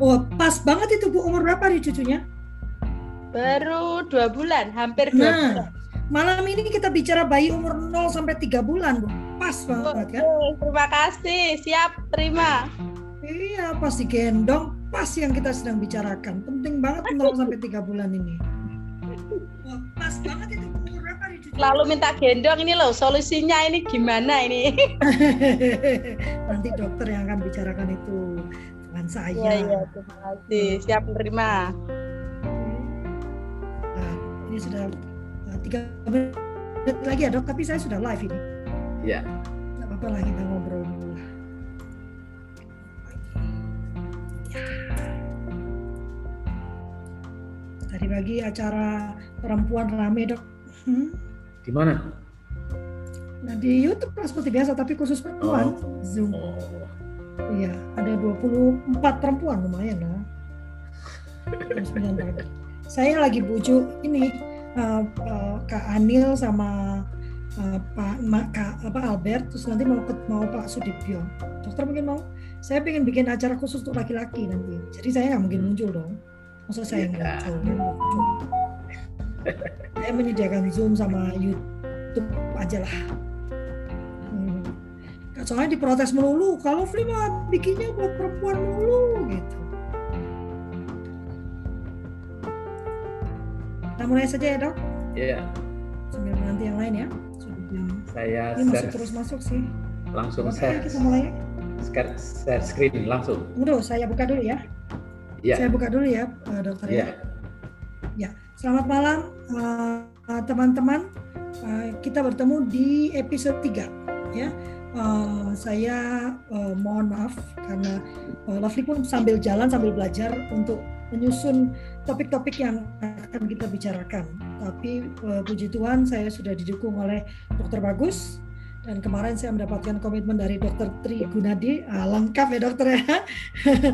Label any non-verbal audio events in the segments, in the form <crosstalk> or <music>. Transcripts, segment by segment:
Oh, pas banget itu Bu. Umur berapa nih cucunya? Baru dua bulan, hampir dua Nah, bulan. malam ini kita bicara bayi umur 0 sampai 3 bulan, Bu. Pas banget kan? Terima kasih, siap terima. Iya, pas digendong, pas yang kita sedang bicarakan. Penting banget 0 <laughs> sampai 3 bulan ini. Wah, pas banget itu Bu. umur berapa nih cucunya? Lalu minta gendong ini loh, solusinya ini gimana ini? <laughs> Nanti dokter yang akan bicarakan itu saya. Iya, iya, terima kasih, siap menerima. Nah, ini sudah uh, tiga menit lagi ya dok, tapi saya sudah live ini. Ya. Tidak apa-apa lah kita ngobrol dulu. Ya. Tadi pagi acara perempuan rame dok. Hmm? Di mana? Nah, di YouTube lah seperti biasa, tapi khusus perempuan. Zoom. Oh. Iya, ada 24 perempuan lumayan lah. Jam 9 pagi. Saya lagi bujuk ini uh, uh, Kak Anil sama uh, Pak Ma, Kak apa Albert terus nanti mau ke- mau Pak Sudibyo. Dokter mungkin mau. Saya pengen bikin acara khusus untuk laki-laki nanti. Jadi saya nggak mungkin muncul dong. Masa saya nggak Iya. muncul? Kan muncul. saya menyediakan Zoom sama YouTube aja lah. Hmm. Soalnya diprotes melulu, kalau Fli mah bikinnya buat perempuan melulu gitu. Kita mulai saja ya dok, Ya, sambil menanti yang lain ya. Saya Ini masih share, terus masuk sih. langsung Oke, share, kita mulai. ya. share, share screen langsung. Udah, saya buka dulu ya. Ya, Saya buka dulu ya, eh, dokter ya. ya, Ya, selamat malam eh, teman-teman. Eh, kita bertemu di episode 3 ya. Eh, saya eh, mohon maaf karena eh, Lovely pun sambil jalan sambil belajar untuk menyusun topik-topik yang akan kita bicarakan. Tapi eh, puji Tuhan saya sudah didukung oleh Dokter Bagus dan kemarin saya mendapatkan komitmen dari Dokter Tri Gunadi, Ah, lengkap ya dokter ya.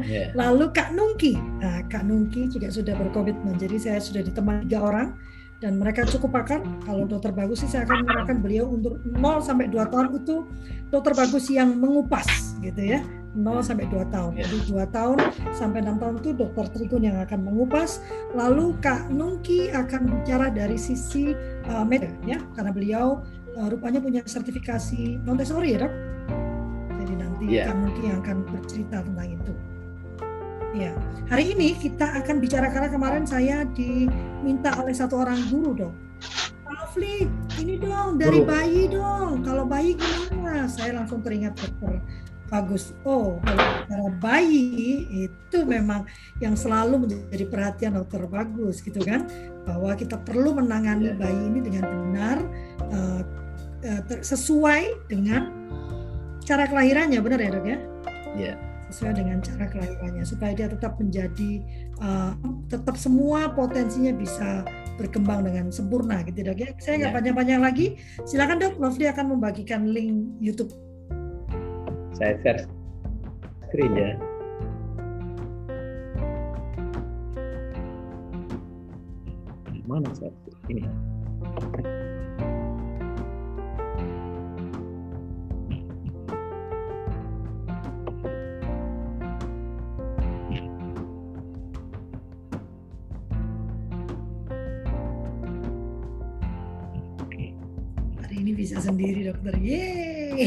ya. <laughs> Lalu Kak Nungki, nah, Kak Nungki juga sudah berkomitmen. Jadi saya sudah ditemani tiga orang dan mereka cukup pakar. Kalau dokter bagus sih saya akan mengarahkan beliau untuk 0 sampai 2 tahun itu dokter bagus yang mengupas gitu ya. 0 sampai 2 tahun. Ya. Jadi 2 tahun sampai 6 tahun itu dokter Trigun yang akan mengupas. Lalu Kak Nungki akan bicara dari sisi uh, media ya karena beliau uh, rupanya punya sertifikasi Montessori ya, Dok. Jadi nanti Ya. Kak Nungki yang akan bercerita tentang itu. Ya, hari ini kita akan bicara karena kemarin saya diminta oleh satu orang guru dong. Lovely, ini dong dari Guru. bayi dong. Kalau bayi gimana? Saya langsung teringat dokter bagus. Oh, kalau bayi itu memang yang selalu menjadi perhatian dokter bagus gitu kan, bahwa kita perlu menangani Ya. bayi ini dengan benar, eh, ter- sesuai dengan cara kelahirannya, benar ya dok ya? Ya. Sesuai dengan cara kelahirannya supaya dia tetap menjadi uh, tetap semua potensinya bisa berkembang dengan sempurna gitu dok ya. Saya nggak Ya. panjang-panjang lagi. Silakan dok, Lovely akan membagikan link YouTube. Saya share screen ya. Mana screen? ini? Sendiri dokter. Yeay.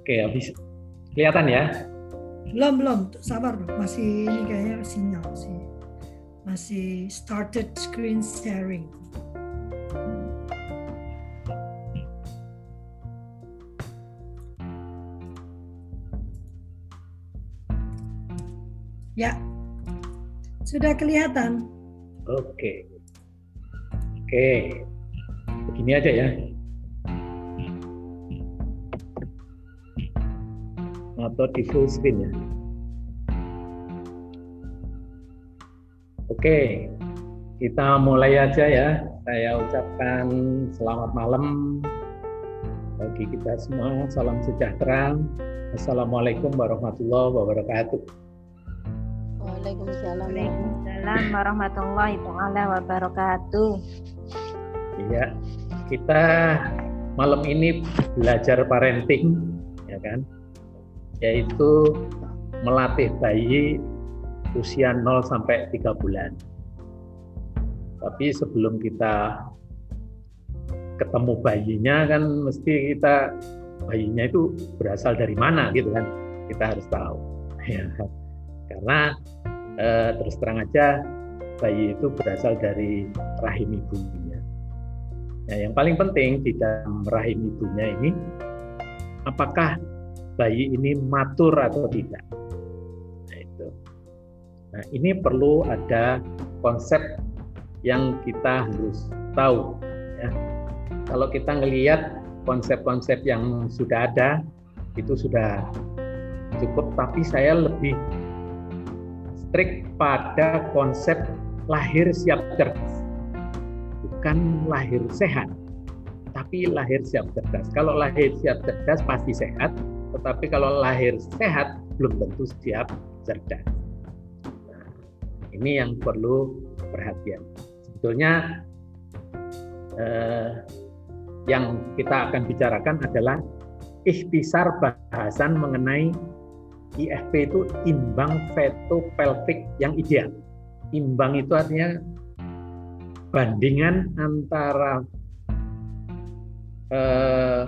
Oke, habis kelihatan ya. belum belum, sabar. Masih ini kayaknya sinyal sih. Masih started screen sharing. Ya, sudah kelihatan. Oke. Oke. Begini aja ya. Atau di full screen ya. Oke. Kita mulai aja ya. Saya ucapkan selamat malam bagi kita semua. Salam sejahtera. Assalamualaikum warahmatullahi wabarakatuh. Waalaikumsalam. Waalaikumsalam warahmatullahi taala wabarakatuh. Iya, kita malam ini belajar parenting, ya kan? Yaitu melatih bayi usia 0 sampai 3 bulan. Tapi sebelum kita ketemu bayinya kan mesti kita bayinya itu berasal dari mana gitu kan kita harus tahu <laughs> ya karena eh, terus terang aja bayi itu berasal dari rahim ibunya ya yang paling penting di dalam rahim ibunya ini apakah bayi ini matur atau tidak? Nah itu. Nah ini perlu ada konsep yang kita harus tahu ya. Kalau kita ngelihat konsep-konsep yang sudah ada itu sudah cukup tapi saya lebih strict pada konsep lahir siap cerdas bukan lahir sehat tapi lahir siap cerdas. Kalau lahir siap cerdas pasti sehat tetapi kalau lahir sehat belum tentu siap cerdas. Nah, ini yang perlu perhatian. Sebetulnya eh, yang kita akan bicarakan adalah ikhtisar bahasan mengenai IFP itu imbang veto pelvic yang ideal. Imbang itu artinya bandingan antara eh,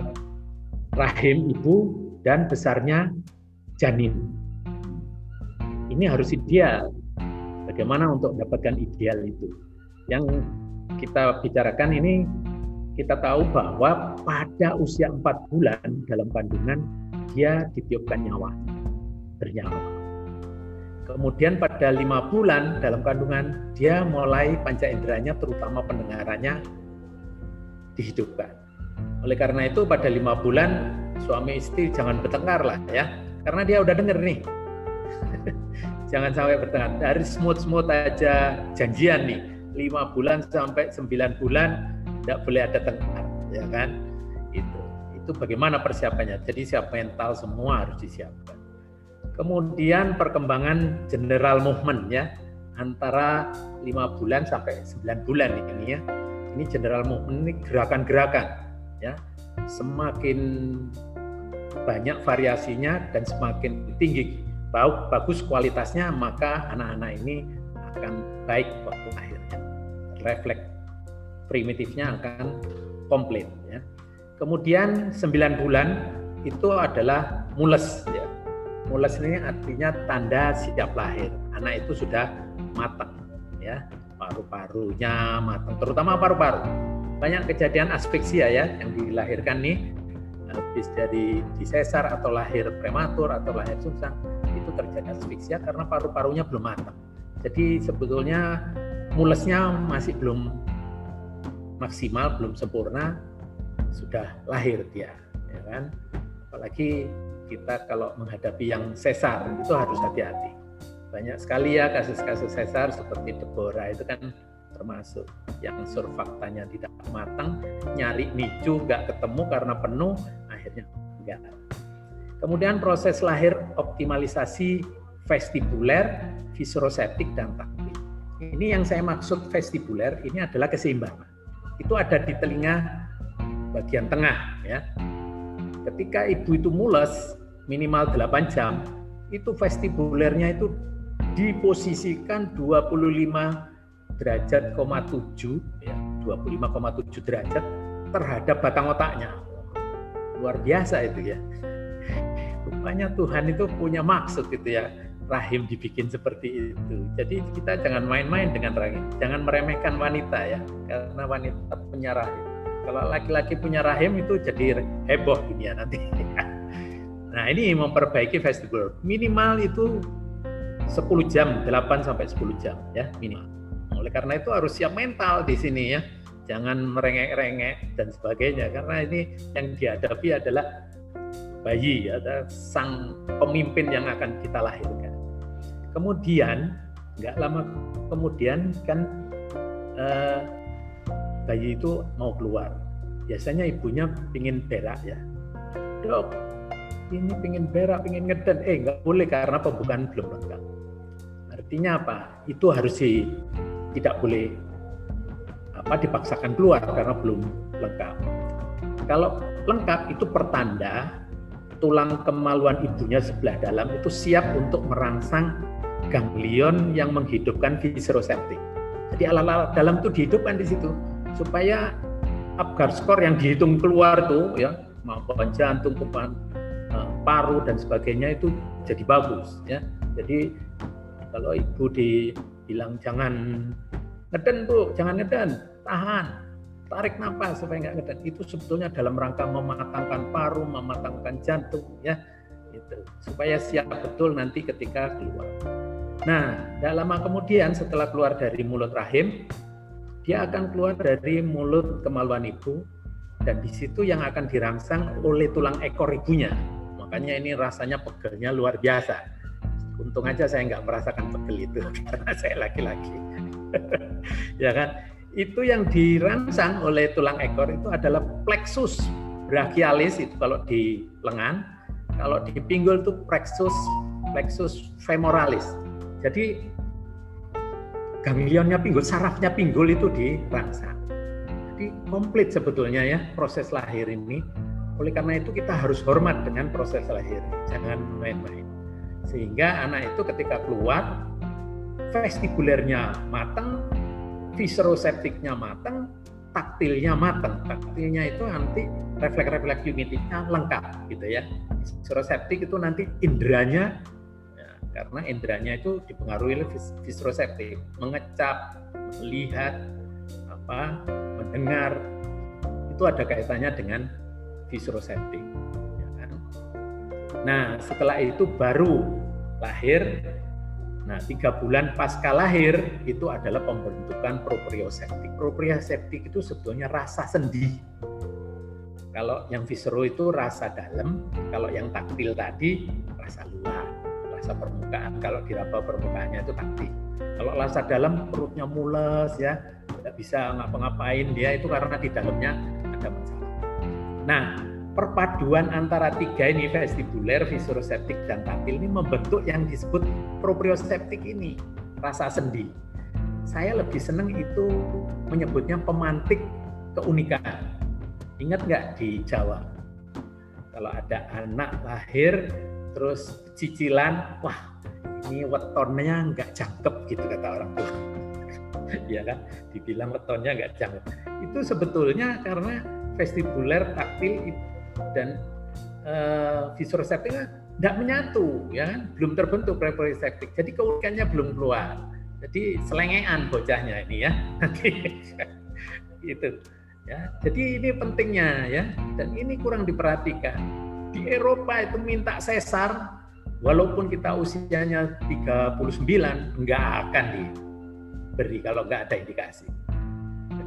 rahim ibu dan besarnya janin. Ini harus ideal. Bagaimana untuk mendapatkan ideal itu? Yang kita bicarakan ini kita tahu bahwa pada usia empat bulan dalam kandungan dia ditiupkan nyawa bernyawa. Kemudian pada lima bulan dalam kandungan dia mulai panca inderanya terutama pendengarannya dihidupkan. Oleh karena itu pada lima bulan suami istri jangan bertengkar lah ya, karena dia udah denger nih. <laughs> jangan sampai bertengkar. Dari smooth-smooth aja. Janjian nih, lima bulan sampai sembilan bulan tidak boleh ada tengkar ya kan? Itu. Itu bagaimana persiapannya? Jadi siap mental semua harus disiapkan kemudian perkembangan general movement ya antara lima bulan sampai 9 bulan ini ya ini general movement ini gerakan-gerakan ya semakin banyak variasinya dan semakin tinggi bagus kualitasnya maka anak-anak ini akan baik waktu akhirnya refleks primitifnya akan komplit ya. Kemudian 9 bulan itu adalah mules ya. Mules ini artinya tanda siap lahir. Anak itu sudah matang ya. Paru-parunya matang, terutama paru-paru. Banyak kejadian aspeksia ya yang dilahirkan nih habis dari disesar atau lahir prematur atau lahir sungsang itu terjadi aspeksia karena paru-parunya belum matang. Jadi sebetulnya mulesnya masih belum maksimal belum sempurna sudah lahir dia ya kan apalagi kita kalau menghadapi yang sesar itu harus hati-hati. Banyak sekali ya kasus-kasus sesar seperti Deborah itu kan termasuk yang surfaktanya tidak matang nyari nicu nggak ketemu karena penuh akhirnya enggak. Kemudian proses lahir optimalisasi vestibuler visceroseptik dan taktil ini yang saya maksud vestibuler ini adalah keseimbangan. Itu ada di telinga bagian tengah ya. Ketika ibu itu mules minimal 8 jam, itu vestibulernya itu diposisikan 25 derajat, 7 ya, 25,7 derajat terhadap batang otaknya. Luar biasa itu ya. Rupanya Tuhan itu punya maksud gitu ya rahim dibikin seperti itu. Jadi kita jangan main-main dengan rahim, jangan meremehkan wanita ya, karena wanita punya rahim. Kalau laki-laki punya rahim itu jadi heboh dunia nanti. <laughs> Nah ini memperbaiki vestibul minimal itu 10 jam, 8 sampai 10 jam ya minimal. Oleh karena itu harus siap mental di sini ya, jangan merengek-rengek dan sebagainya karena ini yang dihadapi adalah bayi ada sang pemimpin yang akan kita lahirkan. Kemudian nggak lama kemudian kan eh, bayi itu mau keluar. Biasanya ibunya pingin berak ya. Dok, ini pingin berak, pingin ngeden. Eh nggak boleh karena pembukaan belum lengkap. Artinya apa? Itu harus di, tidak boleh apa dipaksakan keluar karena belum lengkap. Kalau lengkap itu pertanda tulang kemaluan ibunya sebelah dalam itu siap untuk merangsang ganglion yang menghidupkan visceroseptic. Jadi alat-alat dalam itu dihidupkan di situ supaya Apgar skor yang dihitung keluar tuh ya maupun jantung, paru dan sebagainya itu jadi bagus ya. Jadi kalau ibu dibilang jangan ngeden tuh, jangan ngeden, tahan, tarik nafas supaya nggak ngeden. Itu sebetulnya dalam rangka mematangkan paru, mematangkan jantung ya, itu supaya siap betul nanti ketika keluar. Nah, dalam lama kemudian setelah keluar dari mulut rahim, dia akan keluar dari mulut kemaluan ibu dan di situ yang akan dirangsang oleh tulang ekor ibunya. Makanya ini rasanya pegelnya luar biasa. Untung aja saya nggak merasakan pegel itu <laughs> karena saya laki-laki. <laughs> ya kan? Itu yang dirangsang oleh tulang ekor itu adalah plexus brachialis itu kalau di lengan, kalau di pinggul itu plexus plexus femoralis. Jadi ganglionnya pinggul, sarafnya pinggul itu dirangsang. Jadi komplit sebetulnya ya proses lahir ini. Oleh karena itu kita harus hormat dengan proses lahir, jangan main-main. Sehingga anak itu ketika keluar, vestibulernya matang, visceroseptiknya matang, taktilnya matang. Taktilnya itu nanti refleks-refleks unitnya lengkap gitu ya. Visceroseptik itu nanti inderanya karena inderanya itu dipengaruhi oleh visceroseptik, mengecap, melihat, apa, mendengar, itu ada kaitannya dengan visceroseptik. Ya kan? Nah, setelah itu baru lahir. Nah, tiga bulan pasca lahir itu adalah pembentukan proprioseptik. Proprioseptik itu sebetulnya rasa sendi. Kalau yang viscero itu rasa dalam, kalau yang taktil tadi rasa luar rasa permukaan. Kalau diraba permukaannya itu taktik. Kalau rasa dalam perutnya mules ya, tidak bisa ngapa-ngapain dia itu karena di dalamnya ada masalah. Nah, perpaduan antara tiga ini vestibuler, visceroseptik dan taktil ini membentuk yang disebut proprioseptik ini, rasa sendi. Saya lebih senang itu menyebutnya pemantik keunikan. Ingat nggak di Jawa? Kalau ada anak lahir terus cicilan wah ini wetonnya nggak cakep gitu kata orang tua <laughs> ya kan dibilang wetonnya nggak cakep itu sebetulnya karena vestibuler taktil dan uh, visceroseptik tidak menyatu ya kan? Belum terbentuk proprioseptik jadi keunikannya belum keluar. Jadi selengean bocahnya ini ya. <laughs> <laughs> Itu ya. Jadi ini pentingnya ya. Dan ini kurang diperhatikan. Di Eropa itu minta sesar walaupun kita usianya 39 enggak akan diberi kalau enggak ada indikasi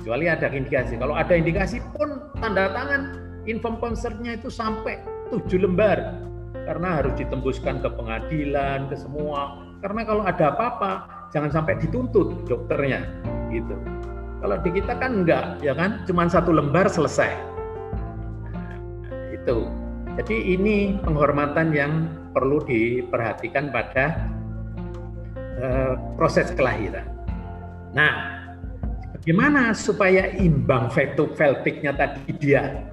kecuali ada indikasi. Kalau ada indikasi pun tanda tangan inform konsernya itu sampai tujuh lembar. Karena harus ditembuskan ke pengadilan ke semua. Karena kalau ada apa-apa jangan sampai dituntut dokternya gitu. Kalau di kita kan enggak ya kan? Cuma satu lembar selesai. Itu. Jadi ini penghormatan yang perlu diperhatikan pada uh, proses kelahiran. Nah, bagaimana supaya imbang veltiknya tadi dia?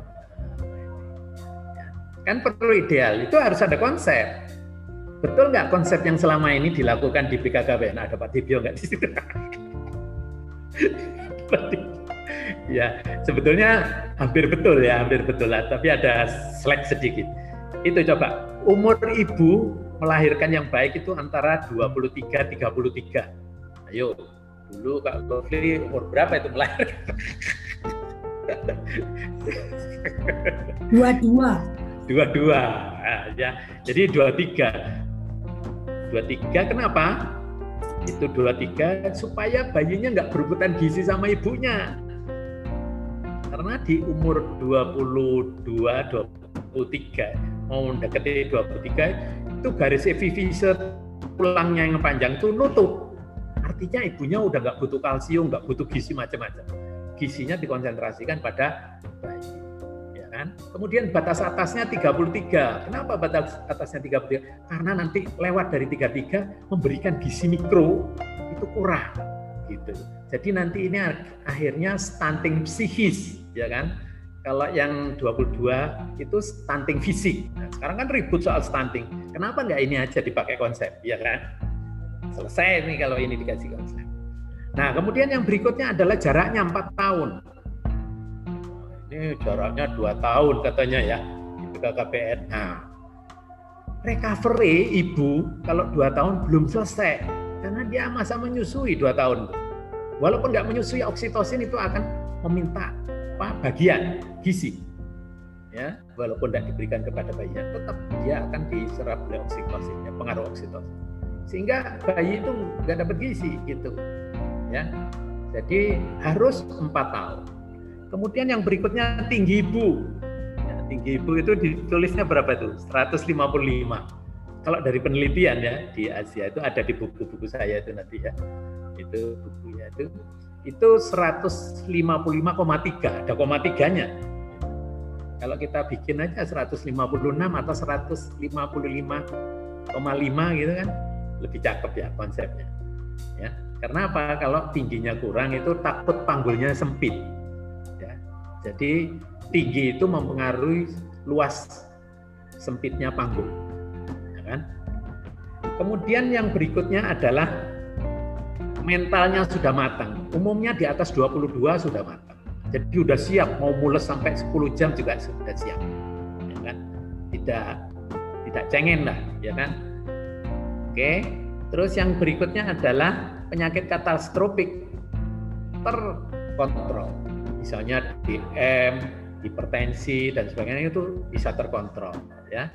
Kan perlu ideal, itu harus ada konsep. Betul nggak konsep yang selama ini dilakukan di BKKBN? Ada Pak Tibio nggak di situ? <laughs> ya sebetulnya hampir betul ya hampir betul lah tapi ada slack sedikit itu coba umur ibu melahirkan yang baik itu antara 23 33 ayo dulu Kak Gofli umur berapa itu melahirkan? Dua dua dua dua nah, ya. Jadi dua tiga dua tiga kenapa? Itu dua tiga supaya bayinya nggak berebutan gizi sama ibunya. Karena di umur 22 23 mau mendekati 23 itu garis epifise tulangnya yang panjang itu nutup artinya ibunya udah nggak butuh kalsium nggak butuh gizi macam-macam gizinya dikonsentrasikan pada bayi ya kan kemudian batas atasnya 33 kenapa batas atasnya 33 karena nanti lewat dari 33 memberikan gizi mikro itu kurang gitu jadi nanti ini akhirnya stunting psikis, ya kan? Kalau yang 22 itu stunting fisik. Nah, Sekarang kan ribut soal stunting. Kenapa nggak ini aja dipakai konsep, ya kan? Selesai nih kalau ini dikasih konsep. Nah, kemudian yang berikutnya adalah jaraknya 4 tahun. Ini jaraknya 2 tahun katanya ya di BKKBN. Nah, recovery ibu kalau 2 tahun belum selesai karena dia masa menyusui 2 tahun. Walaupun nggak menyusui oksitosin itu akan meminta apa bagian gizi ya walaupun tidak diberikan kepada bayinya tetap dia akan diserap oleh oksitosin ya pengaruh oksitosin sehingga bayi itu nggak dapat gizi gitu. Ya. Jadi harus empat tahun. Kemudian yang berikutnya tinggi ibu. Ya, tinggi ibu itu ditulisnya berapa itu? 155 kalau dari penelitian ya di Asia itu ada di buku-buku saya itu nanti ya. Itu bukunya itu itu 155,3 ada koma tiganya. Kalau kita bikin aja 156 atau 155,5 gitu kan lebih cakep ya konsepnya. Ya. Karena apa? Kalau tingginya kurang itu takut panggulnya sempit. Ya. Jadi tinggi itu mempengaruhi luas sempitnya panggul. Ya kan? Kemudian yang berikutnya adalah mentalnya sudah matang. Umumnya di atas 22 sudah matang. Jadi udah siap mau mules sampai 10 jam juga sudah siap. Ya kan? Tidak tidak cengeng lah, ya kan? Oke. Terus yang berikutnya adalah penyakit katastrofik terkontrol. Misalnya DM, hipertensi dan sebagainya itu bisa terkontrol, ya.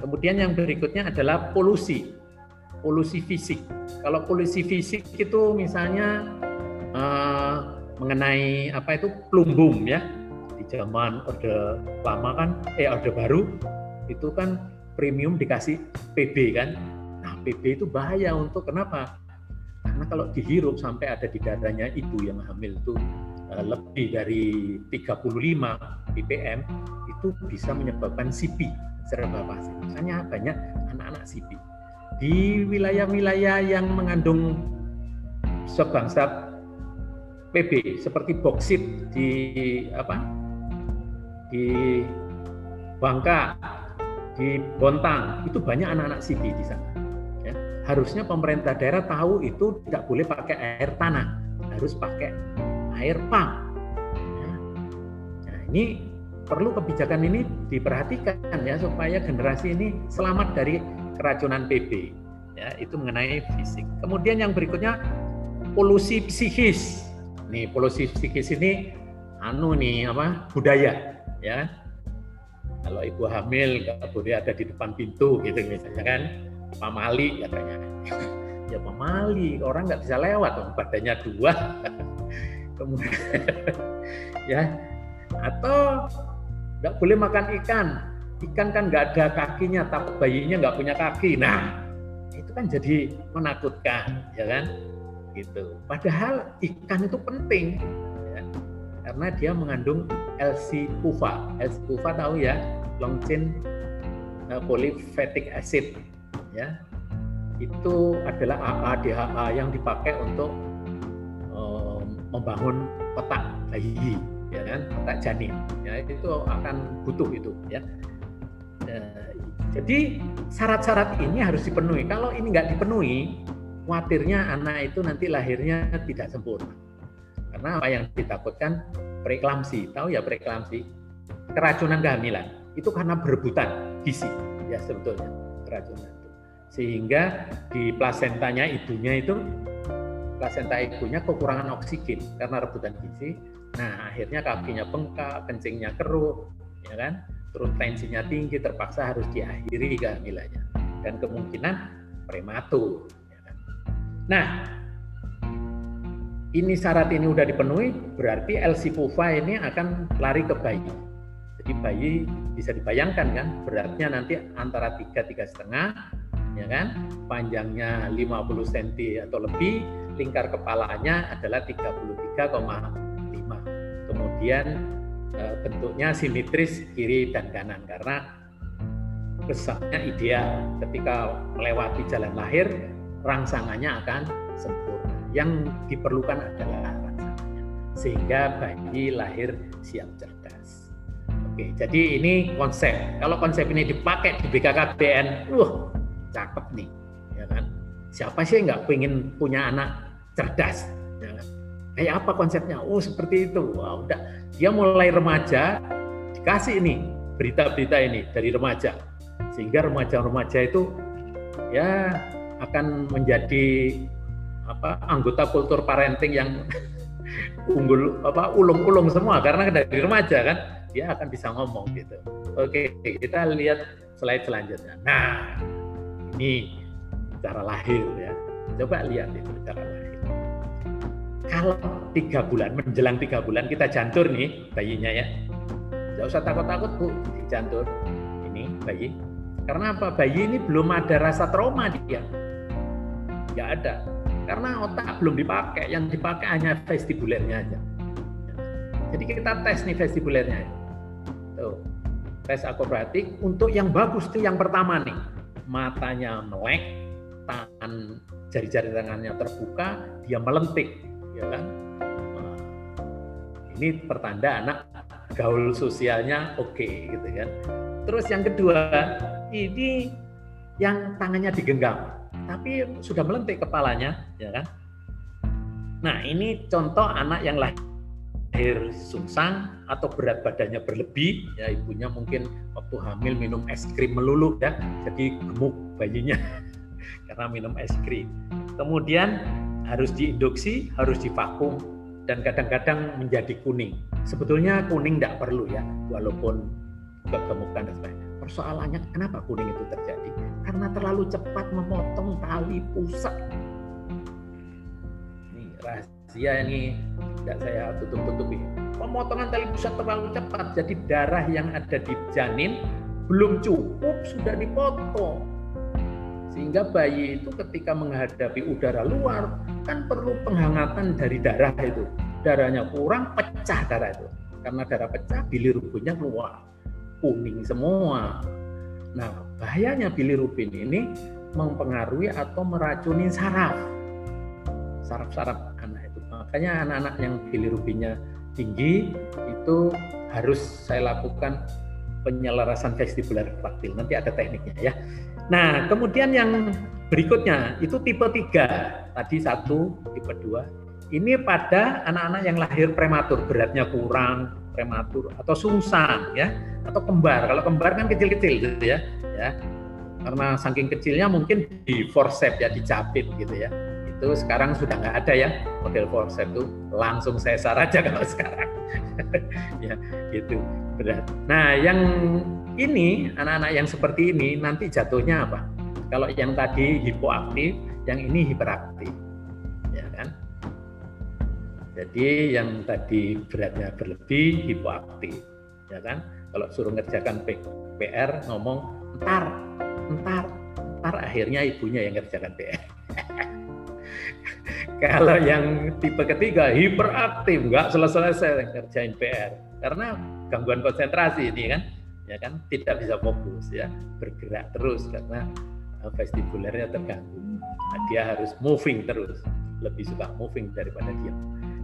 Kemudian yang berikutnya adalah polusi. Polusi fisik. Kalau polusi fisik itu misalnya uh, mengenai apa itu plumbum ya di zaman orde lama kan eh orde baru itu kan premium dikasih PB kan PB itu bahaya untuk kenapa? Karena kalau dihirup sampai ada di dadanya ibu yang hamil itu uh, lebih dari 35 ppm itu bisa menyebabkan CP cerebral palsy. Makanya banyak anak-anak CP di wilayah-wilayah yang mengandung sebangsa PB seperti boksit di apa? Di Bangka, di Bontang itu banyak anak-anak sipil di sana. Ya. Harusnya pemerintah daerah tahu itu tidak boleh pakai air tanah, harus pakai air pump. Ya. Nah ini perlu kebijakan ini diperhatikan ya supaya generasi ini selamat dari keracunan PB. Ya itu mengenai fisik. Kemudian yang berikutnya polusi psikis nih polusi psikis ini anu nih apa budaya ya kalau ibu hamil nggak boleh ada di depan pintu gitu misalnya kan pamali katanya. Ya pamali orang nggak bisa lewat badannya dua. Kemudian ya atau nggak boleh makan ikan. Ikan kan nggak ada kakinya tapi bayinya nggak punya kaki. Nah itu kan jadi menakutkan ya kan? Gitu. Padahal ikan itu penting ya, karena dia mengandung L-C-PUFA. L-C-PUFA tahu ya, long chain uh, polyphatic acid ya. Itu adalah AA yang dipakai untuk uh, membangun otak bayi ya kan, otak janin. Ya itu akan butuh itu ya. Uh, jadi syarat-syarat ini harus dipenuhi. Kalau ini nggak dipenuhi, khawatirnya anak itu nanti lahirnya tidak sempurna. Karena apa yang ditakutkan preeklamsi, tahu ya preeklamsi, keracunan kehamilan itu karena berebutan gizi ya sebetulnya keracunan. Sehingga di plasentanya ibunya itu plasenta ibunya kekurangan oksigen karena rebutan gizi. Nah, akhirnya kakinya bengkak, kencingnya keruh, ya kan? Terus tensinya tinggi, terpaksa harus diakhiri kehamilannya. Dan kemungkinan prematur. Nah, ini syarat ini sudah dipenuhi, berarti LC PUFA ini akan lari ke bayi. Jadi bayi bisa dibayangkan kan, beratnya nanti antara 3 tiga setengah, ya kan, panjangnya 50 cm atau lebih, lingkar kepalanya adalah 33,5. Kemudian eh, bentuknya simetris kiri dan kanan karena besarnya ideal ketika melewati jalan lahir rangsangannya akan sempurna. Yang diperlukan adalah rangsangannya. Sehingga bayi lahir siap cerdas. Oke. Jadi ini konsep. Kalau konsep ini dipakai di BKKBN, wah, cakep nih, ya kan? Siapa sih nggak pengen punya anak cerdas? Ya kan? Kayak apa konsepnya? Oh, seperti itu. Wah, udah. Dia mulai remaja, dikasih ini berita-berita ini dari remaja, sehingga remaja-remaja itu ya akan menjadi apa anggota kultur parenting yang <laughs> unggul apa ulung-ulung semua karena dari remaja kan dia akan bisa ngomong gitu. Oke, kita lihat slide selanjutnya. Nah, ini cara lahir ya. Coba lihat itu cara lahir. Kalau tiga bulan, menjelang tiga bulan kita jantur nih bayinya ya. Tidak usah takut-takut bu, jantur ini bayi. Karena apa? Bayi ini belum ada rasa trauma dia. Nggak ada. Karena otak belum dipakai, yang dipakai hanya vestibulernya aja. Jadi kita tes nih vestibulernya. Tuh. Tes akrobatik untuk yang bagus tuh yang pertama nih. Matanya melek, tangan jari-jari tangannya terbuka, dia melentik, ya kan? Nah, ini pertanda anak gaul sosialnya oke okay, gitu kan. Terus yang kedua, ini yang tangannya digenggam, tapi sudah melentik kepalanya, ya kan? Nah, ini contoh anak yang lahir lahir sungsang atau berat badannya berlebih ya ibunya mungkin waktu hamil minum es krim melulu ya jadi gemuk bayinya <laughs> karena minum es krim. Kemudian harus diinduksi harus divakum dan kadang-kadang menjadi kuning. Sebetulnya kuning tidak perlu ya walaupun kegemukan dan sebagainya. Persoalannya kenapa kuning itu terjadi? Karena terlalu cepat memotong tali pusat rahasia ini tidak saya tutup-tutupi. Pemotongan tali pusat terlalu cepat, jadi darah yang ada di janin belum cukup sudah dipotong. Sehingga bayi itu ketika menghadapi udara luar kan perlu penghangatan dari darah itu. Darahnya kurang, pecah darah itu. Karena darah pecah, bilirubinnya keluar. Kuning semua. Nah, bahayanya bilirubin ini mempengaruhi atau meracuni saraf. Saraf-saraf Makanya anak-anak yang bilirubinnya tinggi itu harus saya lakukan penyelarasan vestibular faktil. Nanti ada tekniknya ya. Nah, kemudian yang berikutnya itu tipe 3. Tadi satu, tipe 2. Ini pada anak-anak yang lahir prematur, beratnya kurang, prematur atau sungsang ya, atau kembar. Kalau kembar kan kecil-kecil gitu ya. Ya. Karena saking kecilnya mungkin di forceps ya, dicapit gitu ya itu sekarang sudah nggak ada ya. Model forceps itu langsung sesar aja <laughs> kalau sekarang. <laughs> Ya itu berat. Nah yang ini anak-anak yang seperti ini nanti jatuhnya apa? Kalau yang tadi hipoaktif yang ini hiperaktif. Ya kan? Jadi yang tadi beratnya berlebih hipoaktif. Ya kan? Kalau suruh ngerjakan PR ngomong entar entar entar. Akhirnya ibunya yang ngerjakan PR <laughs> <laughs> Kalau yang tipe ketiga hiperaktif, nggak selesai-selesai ngerjain PR karena gangguan konsentrasi ini kan, ya kan tidak bisa fokus ya. Bergerak terus karena eh, vestibulernya terganggu. Dia harus moving terus, lebih suka moving daripada diam.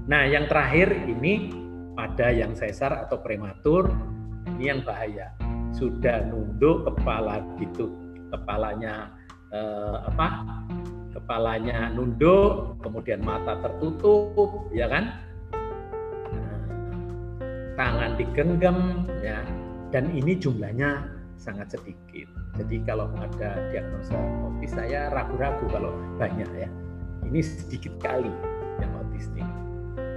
Nah yang terakhir ini pada yang sesar atau prematur. Ini yang bahaya. Sudah nunduk kepala gitu. Kepalanya eh, apa kepalanya nunduk, kemudian mata tertutup, ya kan? Nah, tangan digenggam, ya. Dan ini jumlahnya sangat sedikit. Jadi kalau ada diagnosa otis saya ragu-ragu kalau banyak ya. Ini sedikit kali yang otis nih.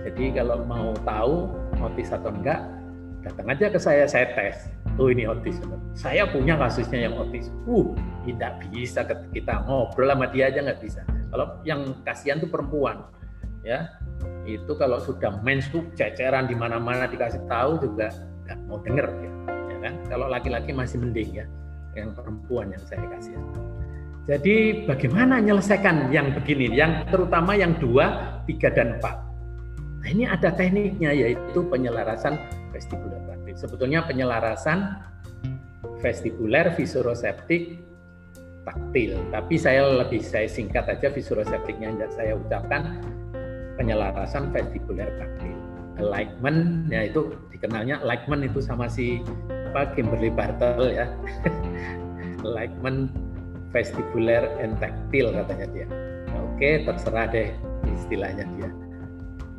Jadi kalau mau tahu otis atau enggak, datang aja ke saya, saya tes oh ini otis. Saya punya kasusnya yang otis. Uh, tidak bisa kita ngobrol sama dia aja nggak bisa. Kalau yang kasihan tuh perempuan, ya itu kalau sudah mens tuh ceceran di mana-mana dikasih tahu juga nggak mau denger ya, ya kan? Kalau laki-laki masih mending ya, yang perempuan yang saya kasih. Jadi bagaimana menyelesaikan yang begini, yang terutama yang dua, tiga dan empat. Nah ini ada tekniknya yaitu penyelarasan vestibular sebetulnya penyelarasan vestibuler, visuroseptik, taktil. Tapi saya lebih saya singkat aja visuroseptiknya yang saya ucapkan penyelarasan vestibuler taktil. alignment ya itu dikenalnya alignment itu sama si apa Kimberly Bartel ya. <laughs> Alignment vestibular and tactile katanya dia. Nah, oke terserah deh istilahnya dia.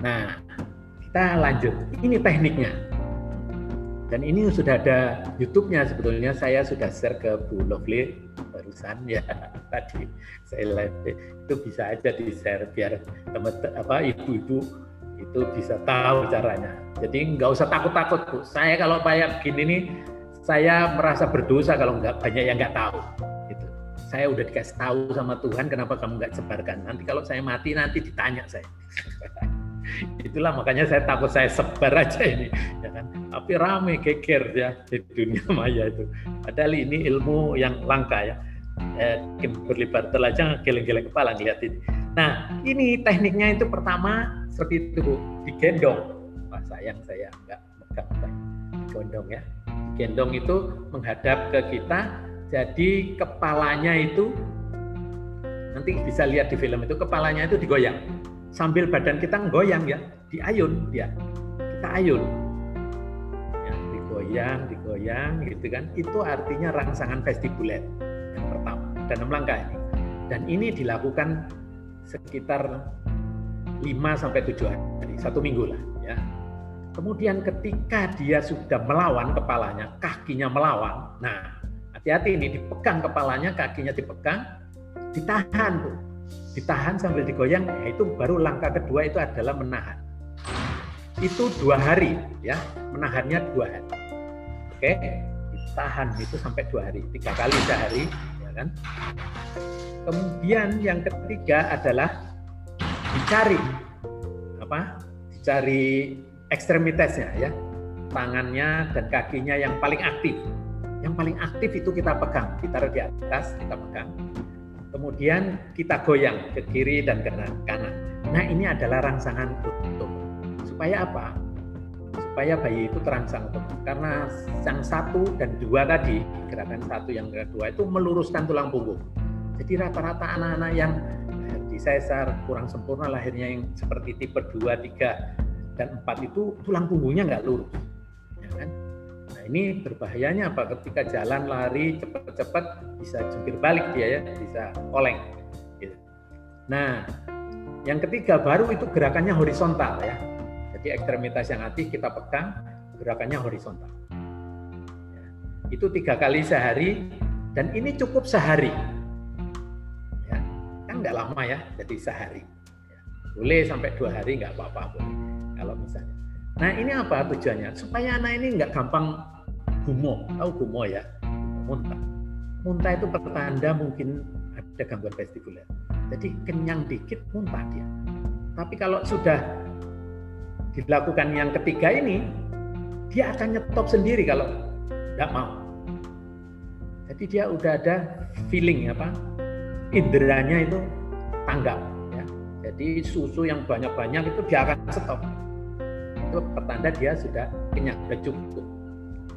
Nah kita lanjut. Ini tekniknya dan ini sudah ada YouTube-nya sebetulnya saya sudah share ke Bu Lovely barusan ya <laughs> tadi saya live itu bisa aja di share biar teman apa ibu-ibu itu bisa tahu caranya. Jadi nggak usah takut-takut bu. Saya kalau kayak gini nih saya merasa berdosa kalau nggak banyak yang nggak tahu. Gitu. Saya udah dikasih tahu sama Tuhan kenapa kamu nggak sebarkan. Nanti kalau saya mati nanti ditanya saya. <laughs> Itulah makanya saya takut saya sebar aja ini, ya kan. Tapi rame geger ya di dunia <laughs> maya itu. Padahal ini ilmu yang langka ya. Eh, berlibat aja geleng-geleng kepala ngeliat ini. Nah, ini tekniknya itu pertama seperti itu Bu, digendong. Wah, sayang saya nggak megang digendong ya. Gendong itu menghadap ke kita, jadi kepalanya itu nanti bisa lihat di film itu kepalanya itu digoyang sambil badan kita goyang ya diayun dia kita ayun digoyang digoyang gitu kan. Itu artinya rangsangan vestibuler yang pertama dan enam langkah ini. Dan ini dilakukan sekitar 5 sampai 7 hari satu minggu lah ya. Kemudian ketika dia sudah melawan kepalanya kakinya melawan nah hati-hati ini dipegang kepalanya kakinya dipegang ditahan tuh ditahan sambil digoyang ya itu baru langkah kedua itu adalah menahan. Itu dua hari ya menahannya dua hari oke ditahan itu sampai dua hari tiga kali sehari ya kan kemudian yang ketiga adalah dicari apa dicari ekstremitasnya ya tangannya dan kakinya yang paling aktif yang paling aktif itu kita pegang ditaruh di atas kita pegang kemudian kita goyang ke kiri dan ke kanan. Nah ini adalah rangsangan tutup. Supaya apa? Supaya bayi itu terangsang. Karena yang satu dan dua tadi, gerakan satu yang kedua itu meluruskan tulang punggung. Jadi rata-rata anak-anak yang di sesar, kurang sempurna lahirnya yang seperti tipe 2, 3, dan 4 itu tulang punggungnya nggak lurus. Ya kan? Nah ini berbahayanya apa? Ketika jalan lari cepat-cepat bisa jungkir balik dia ya, bisa oleng. Gitu. Nah, yang ketiga baru itu gerakannya horizontal ya. Jadi ekstremitas yang aktif kita pegang, gerakannya horizontal. Ya. Itu tiga kali sehari dan ini cukup sehari. Ya, kan nggak lama ya, jadi sehari. Ya. Boleh sampai dua hari nggak apa-apa boleh. Kalau misalnya Nah ini apa tujuannya? Supaya anak ini nggak gampang gumoh. Tahu gumoh ya? Muntah. Muntah itu pertanda mungkin ada gangguan vestibuler. Jadi kenyang dikit muntah dia. Tapi kalau sudah dilakukan yang ketiga ini, dia akan nyetop sendiri kalau nggak mau. Jadi dia udah ada feeling apa? Inderanya itu tanggap. Ya. Jadi susu yang banyak-banyak itu dia akan stop itu pertanda dia sudah kenyang, sudah cukup.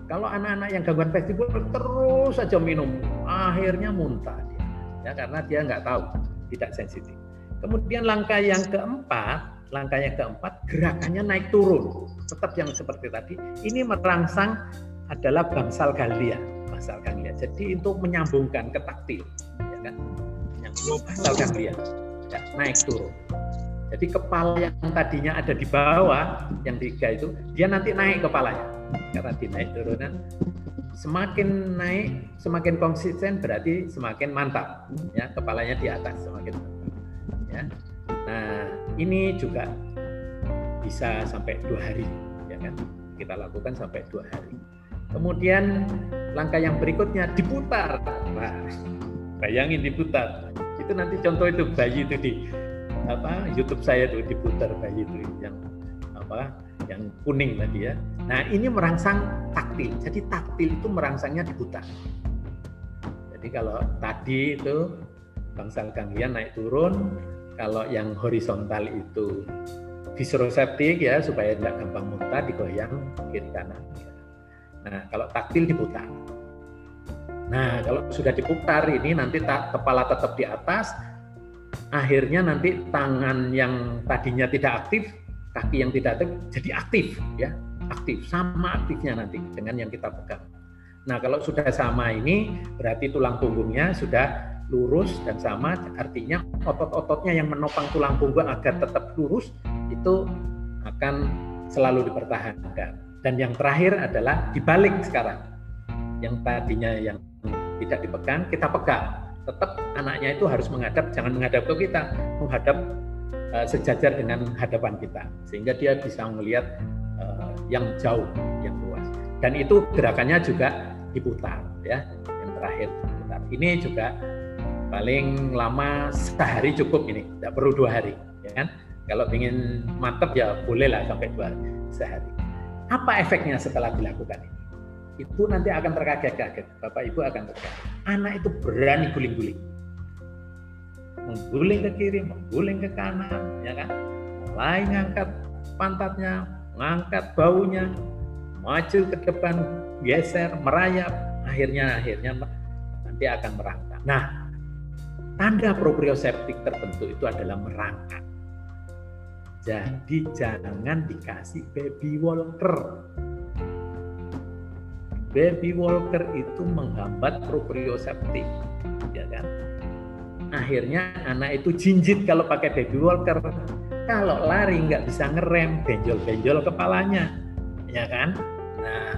Kalau anak-anak yang gangguan vestibul terus saja minum, akhirnya muntah dia, ya karena dia nggak tahu, tidak sensitif. Kemudian langkah yang keempat, langkah yang keempat gerakannya naik turun, tetap yang seperti tadi. Ini merangsang adalah bangsal galia, bangsal galia. Jadi untuk menyambungkan ke taktil, ya kan, yang bangsal galia, ya, naik turun. Jadi kepala yang tadinya ada di bawah, yang tiga itu, dia nanti naik kepalanya. Karena dinaik turunan, semakin naik, semakin konsisten berarti semakin mantap. Ya, kepalanya di atas semakin mantap. Ya. Nah, ini juga bisa sampai dua hari, ya kan? Kita lakukan sampai dua hari. Kemudian langkah yang berikutnya diputar. Nah, bayangin diputar. Itu nanti contoh itu bayi itu di apa YouTube saya tuh diputar bayi itu yang apa yang kuning tadi ya. Nah ini merangsang taktil. Jadi taktil itu merangsangnya diputar. Jadi kalau tadi itu bangsal ganglia naik turun, kalau yang horizontal itu visceroseptik ya supaya tidak gampang muntah digoyang kiri kanan. Nah kalau taktil diputar. Nah kalau sudah diputar ini nanti tak, kepala tetap di atas, akhirnya nanti tangan yang tadinya tidak aktif kaki yang tidak aktif jadi aktif ya aktif sama aktifnya nanti dengan yang kita pegang nah kalau sudah sama ini berarti tulang punggungnya sudah lurus dan sama artinya otot-ototnya yang menopang tulang punggung agar tetap lurus itu akan selalu dipertahankan. Dan yang terakhir adalah dibalik sekarang. Yang tadinya yang tidak dipegang kita pegang. Tetap anaknya itu harus menghadap jangan menghadap ke kita menghadap uh, sejajar dengan hadapan kita. Sehingga dia bisa melihat uh, yang jauh yang luas. Dan itu gerakannya juga diputar ya. Yang terakhir diputar. Ini juga paling lama sehari cukup ini tidak perlu dua hari ya kan kalau ingin mantap ya boleh lah sampai dua hari, sehari apa efeknya setelah dilakukan ini itu nanti akan terkaget-kaget. Bapak Ibu akan terkaget. Anak itu berani guling-guling. Mengguling ke kiri, mengguling ke kanan, ya kan? Mulai ngangkat pantatnya, ngangkat baunya, maju ke depan, geser, merayap, akhirnya akhirnya nanti akan merangkak. Nah, tanda proprioseptik tertentu itu adalah merangkak. Jadi jangan dikasih baby walker. Baby walker itu menghambat proprioseptif ya kan? Akhirnya anak itu jinjit kalau pakai baby walker. Kalau lari nggak bisa ngerem benjol-benjol kepalanya ya kan? Nah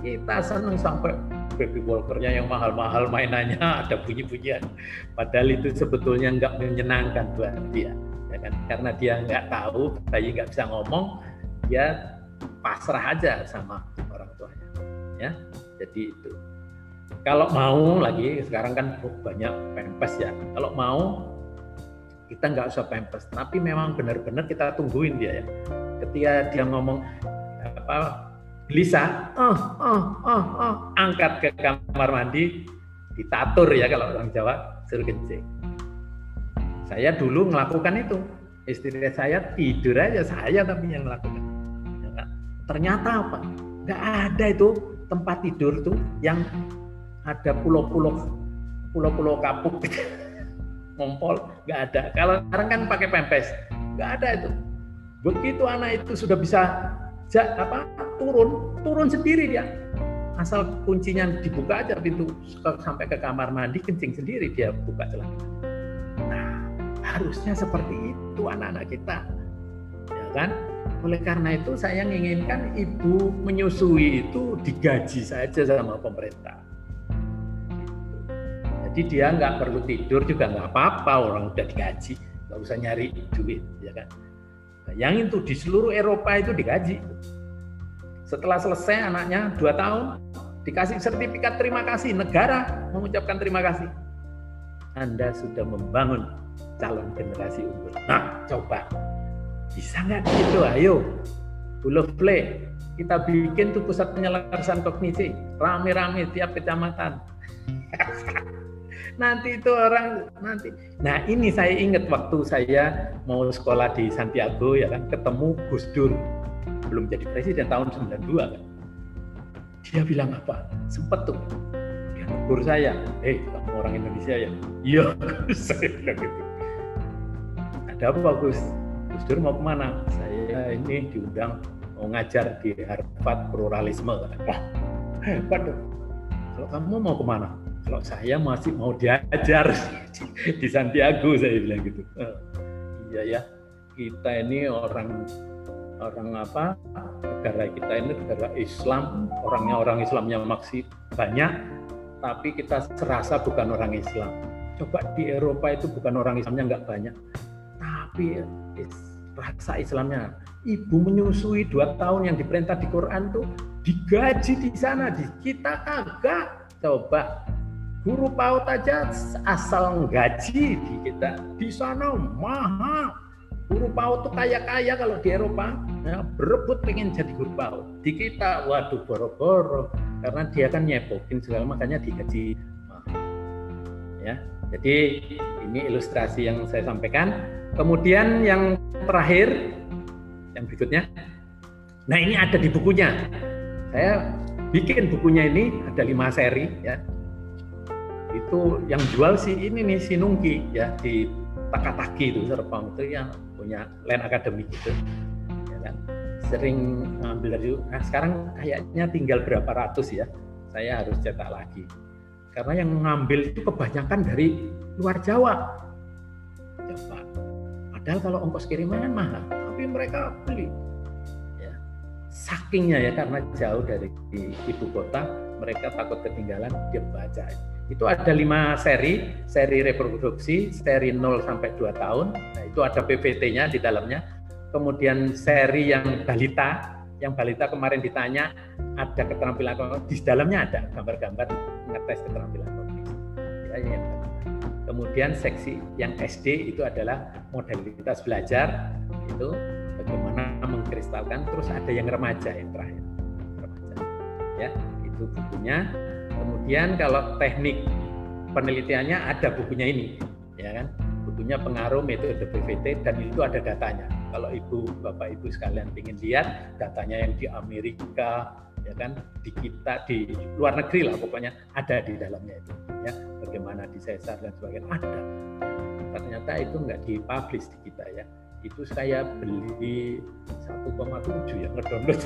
kita seneng sampai baby walkernya yang mahal-mahal mainannya <laughs> ada bunyi-bunyian. Padahal itu sebetulnya nggak menyenangkan buat dia ya kan? Karena dia nggak tahu bayi nggak bisa ngomong dia pasrah aja sama orang tuanya ya. Jadi itu. Kalau mau lagi sekarang kan banyak pempes ya. Kalau mau kita nggak usah pempes. Tapi memang benar-benar kita tungguin dia ya. Ketika dia ngomong apa Lisa oh oh oh oh. angkat ke kamar mandi ditatur ya kalau orang Jawa suruh kencing. Saya dulu melakukan itu. Istri saya tidur aja saya tapi yang melakukan. Ya ternyata apa? Nggak ada itu tempat tidur tuh yang ada pulau-pulau pulau-pulau kapuk. <laughs> Ngompol nggak ada. Kalau sekarang kan pakai pempes nggak ada itu. Begitu anak itu sudah bisa ja, apa turun turun sendiri dia asal kuncinya dibuka aja pintu sampai ke kamar mandi kencing sendiri dia buka celana nah harusnya seperti itu anak-anak kita ya kan oleh karena itu saya menginginkan ibu menyusui itu digaji saja sama pemerintah. Jadi dia nggak perlu tidur juga nggak apa-apa orang udah digaji, nggak usah nyari duit, ya kan? Yang itu di seluruh Eropa itu digaji. Setelah selesai anaknya dua tahun dikasih sertifikat terima kasih negara mengucapkan terima kasih. Anda sudah membangun calon generasi unggul. Nah, coba bisa nggak gitu? Ayo, play. Kita bikin tuh pusat penyelarasan kognisi, rame-rame tiap kecamatan. <laughs> nanti itu orang nanti. Nah ini saya ingat waktu saya mau sekolah di Santiago ya kan ketemu Gus Dur belum jadi presiden tahun 92 kan. Dia bilang apa? Sempet tuh dia negur saya, eh kamu orang Indonesia ya? Iya, <laughs> saya bilang gitu. Ada apa Gus? Gus Dur mau ke mana? Saya ini diundang mau ngajar di Harvard pluralisme. <laughs> Wah, dong. Kalau kamu mau ke mana? Kalau saya masih mau diajar <laughs> di Santiago, saya bilang gitu. Oh, iya ya, kita ini orang orang apa negara kita ini negara Islam orangnya orang Islam yang masih banyak tapi kita serasa bukan orang Islam coba di Eropa itu bukan orang Islamnya nggak banyak tapi rasa Islamnya. Ibu menyusui dua tahun yang diperintah di Quran tuh digaji di sana, di kita kagak. Coba guru PAUD aja asal gaji di kita di sana mahal. Guru PAUD tuh kaya-kaya kalau di Eropa, ya, berebut pengen jadi guru PAUD. Di kita, waduh boro-boro, karena dia kan nyepokin segala makanya digaji Ya, jadi ini ilustrasi yang saya sampaikan. Kemudian yang terakhir, yang berikutnya. Nah ini ada di bukunya. Saya bikin bukunya ini ada lima seri ya. Itu yang jual si ini nih si Nungki ya di Takataki itu Serpong itu yang punya Land Academy itu. sering ngambil dari nah sekarang kayaknya tinggal berapa ratus ya saya harus cetak lagi. Karena yang mengambil itu kebanyakan dari luar Jawa. Coba padahal kalau ongkos kiriman kan mahal tapi mereka beli. Ya. Sakingnya ya karena jauh dari ibu kota mereka takut ketinggalan dia baca itu ada lima seri, seri reproduksi, seri 0 sampai 2 tahun, nah, itu ada PVT-nya di dalamnya. Kemudian seri yang balita, yang balita kemarin ditanya ada keterampilan di dalamnya ada gambar-gambar ngetes keterampilan kognitif. Ya, ya. Kemudian seksi yang SD itu adalah modalitas belajar, itu bagaimana mengkristalkan, terus ada yang remaja yang terakhir, remaja. Ya, itu bukunya Kemudian kalau teknik penelitiannya ada bukunya ini, ya kan? Bukunya pengaruh metode PVT dan itu ada datanya. Kalau ibu, bapak, ibu sekalian ingin lihat datanya yang di Amerika, ya kan, di kita, di luar negeri lah pokoknya ada di dalamnya itu, ya. Bagaimana di sesar dan sebagainya ada. Ternyata itu nggak dipublish di kita ya. Itu saya beli 1,7 ya ngedownload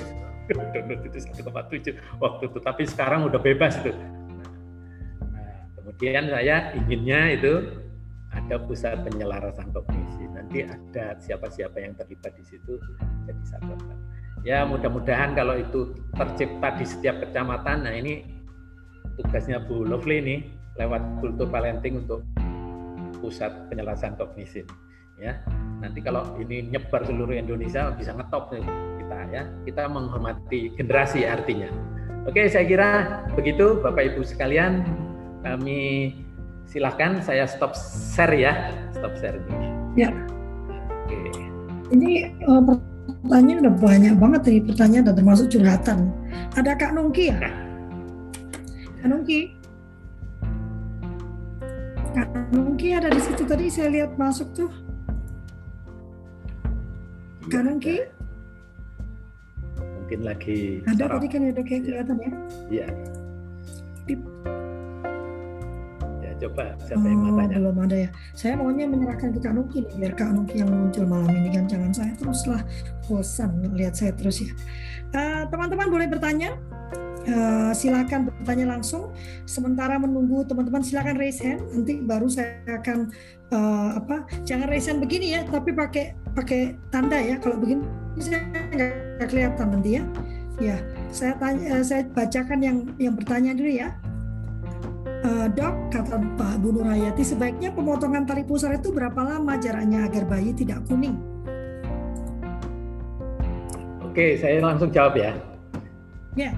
<laughs> download itu 1,7 waktu itu. Tapi sekarang udah bebas itu. Nah, kemudian saya inginnya itu ada pusat penyelarasan kognisi nanti ada siapa-siapa yang terlibat di situ jadi satu ya mudah-mudahan kalau itu tercipta di setiap kecamatan. Nah ini tugasnya Bu Lovely nih lewat kultur parenting untuk pusat penyelarasan kognisi ya nanti kalau ini nyebar seluruh Indonesia bisa ngetop nih kita ya. Kita menghormati generasi artinya. Oke, saya kira begitu Bapak Ibu sekalian. Kami silahkan saya stop share ya. Stop share ini. Ya. Oke. Ini uh, pertanyaan udah banyak banget nih pertanyaan dan termasuk curhatan. Ada Kak Nungki ya? Kak Nungki. Kak Nungki ada di situ tadi saya lihat masuk tuh. Kak Nungki mungkin lagi ada tadi kan ada kayak kelihatan ya? Iya. Ya coba siapa yang mau oh, belum ada ya saya maunya menyerahkan ke Kak Nuki nih biar Kak Nuki yang muncul malam ini kan jangan saya teruslah bosan lihat saya terus ya eh, teman-teman uh, boleh bertanya Uh, silakan bertanya langsung. Sementara menunggu teman-teman silakan raise hand. Nanti baru saya akan uh, apa? Jangan raise hand begini ya, tapi pakai pakai tanda ya. Kalau begini saya nggak kelihatan nanti ya. Ya, saya tanya, uh, saya bacakan yang yang bertanya dulu ya. Uh, dok, kata Pak Bu Nurhayati, sebaiknya pemotongan tali pusar itu berapa lama jaraknya agar bayi tidak kuning? Oke, saya langsung jawab ya. Ya.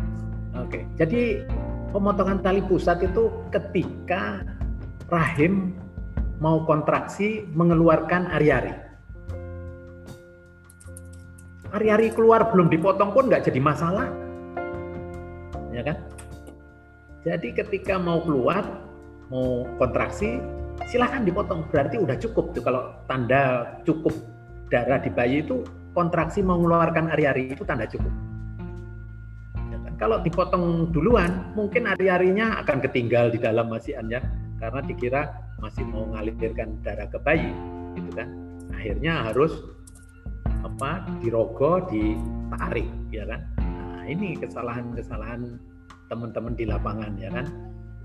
Oke, jadi pemotongan tali pusat itu ketika rahim mau kontraksi mengeluarkan ari-ari. Ari-ari keluar belum dipotong pun nggak jadi masalah, ya kan? Jadi ketika mau keluar, mau kontraksi, silahkan dipotong. Berarti udah cukup tuh kalau tanda cukup darah di bayi itu kontraksi mengeluarkan ari-ari itu tanda cukup kalau dipotong duluan, mungkin hari-harinya akan ketinggal di dalam masiannya karena dikira masih mau ngalirkan darah ke bayi, gitu kan. Akhirnya harus apa dirogo, ditarik, ya kan. Nah, ini kesalahan-kesalahan teman-teman di lapangan, ya kan.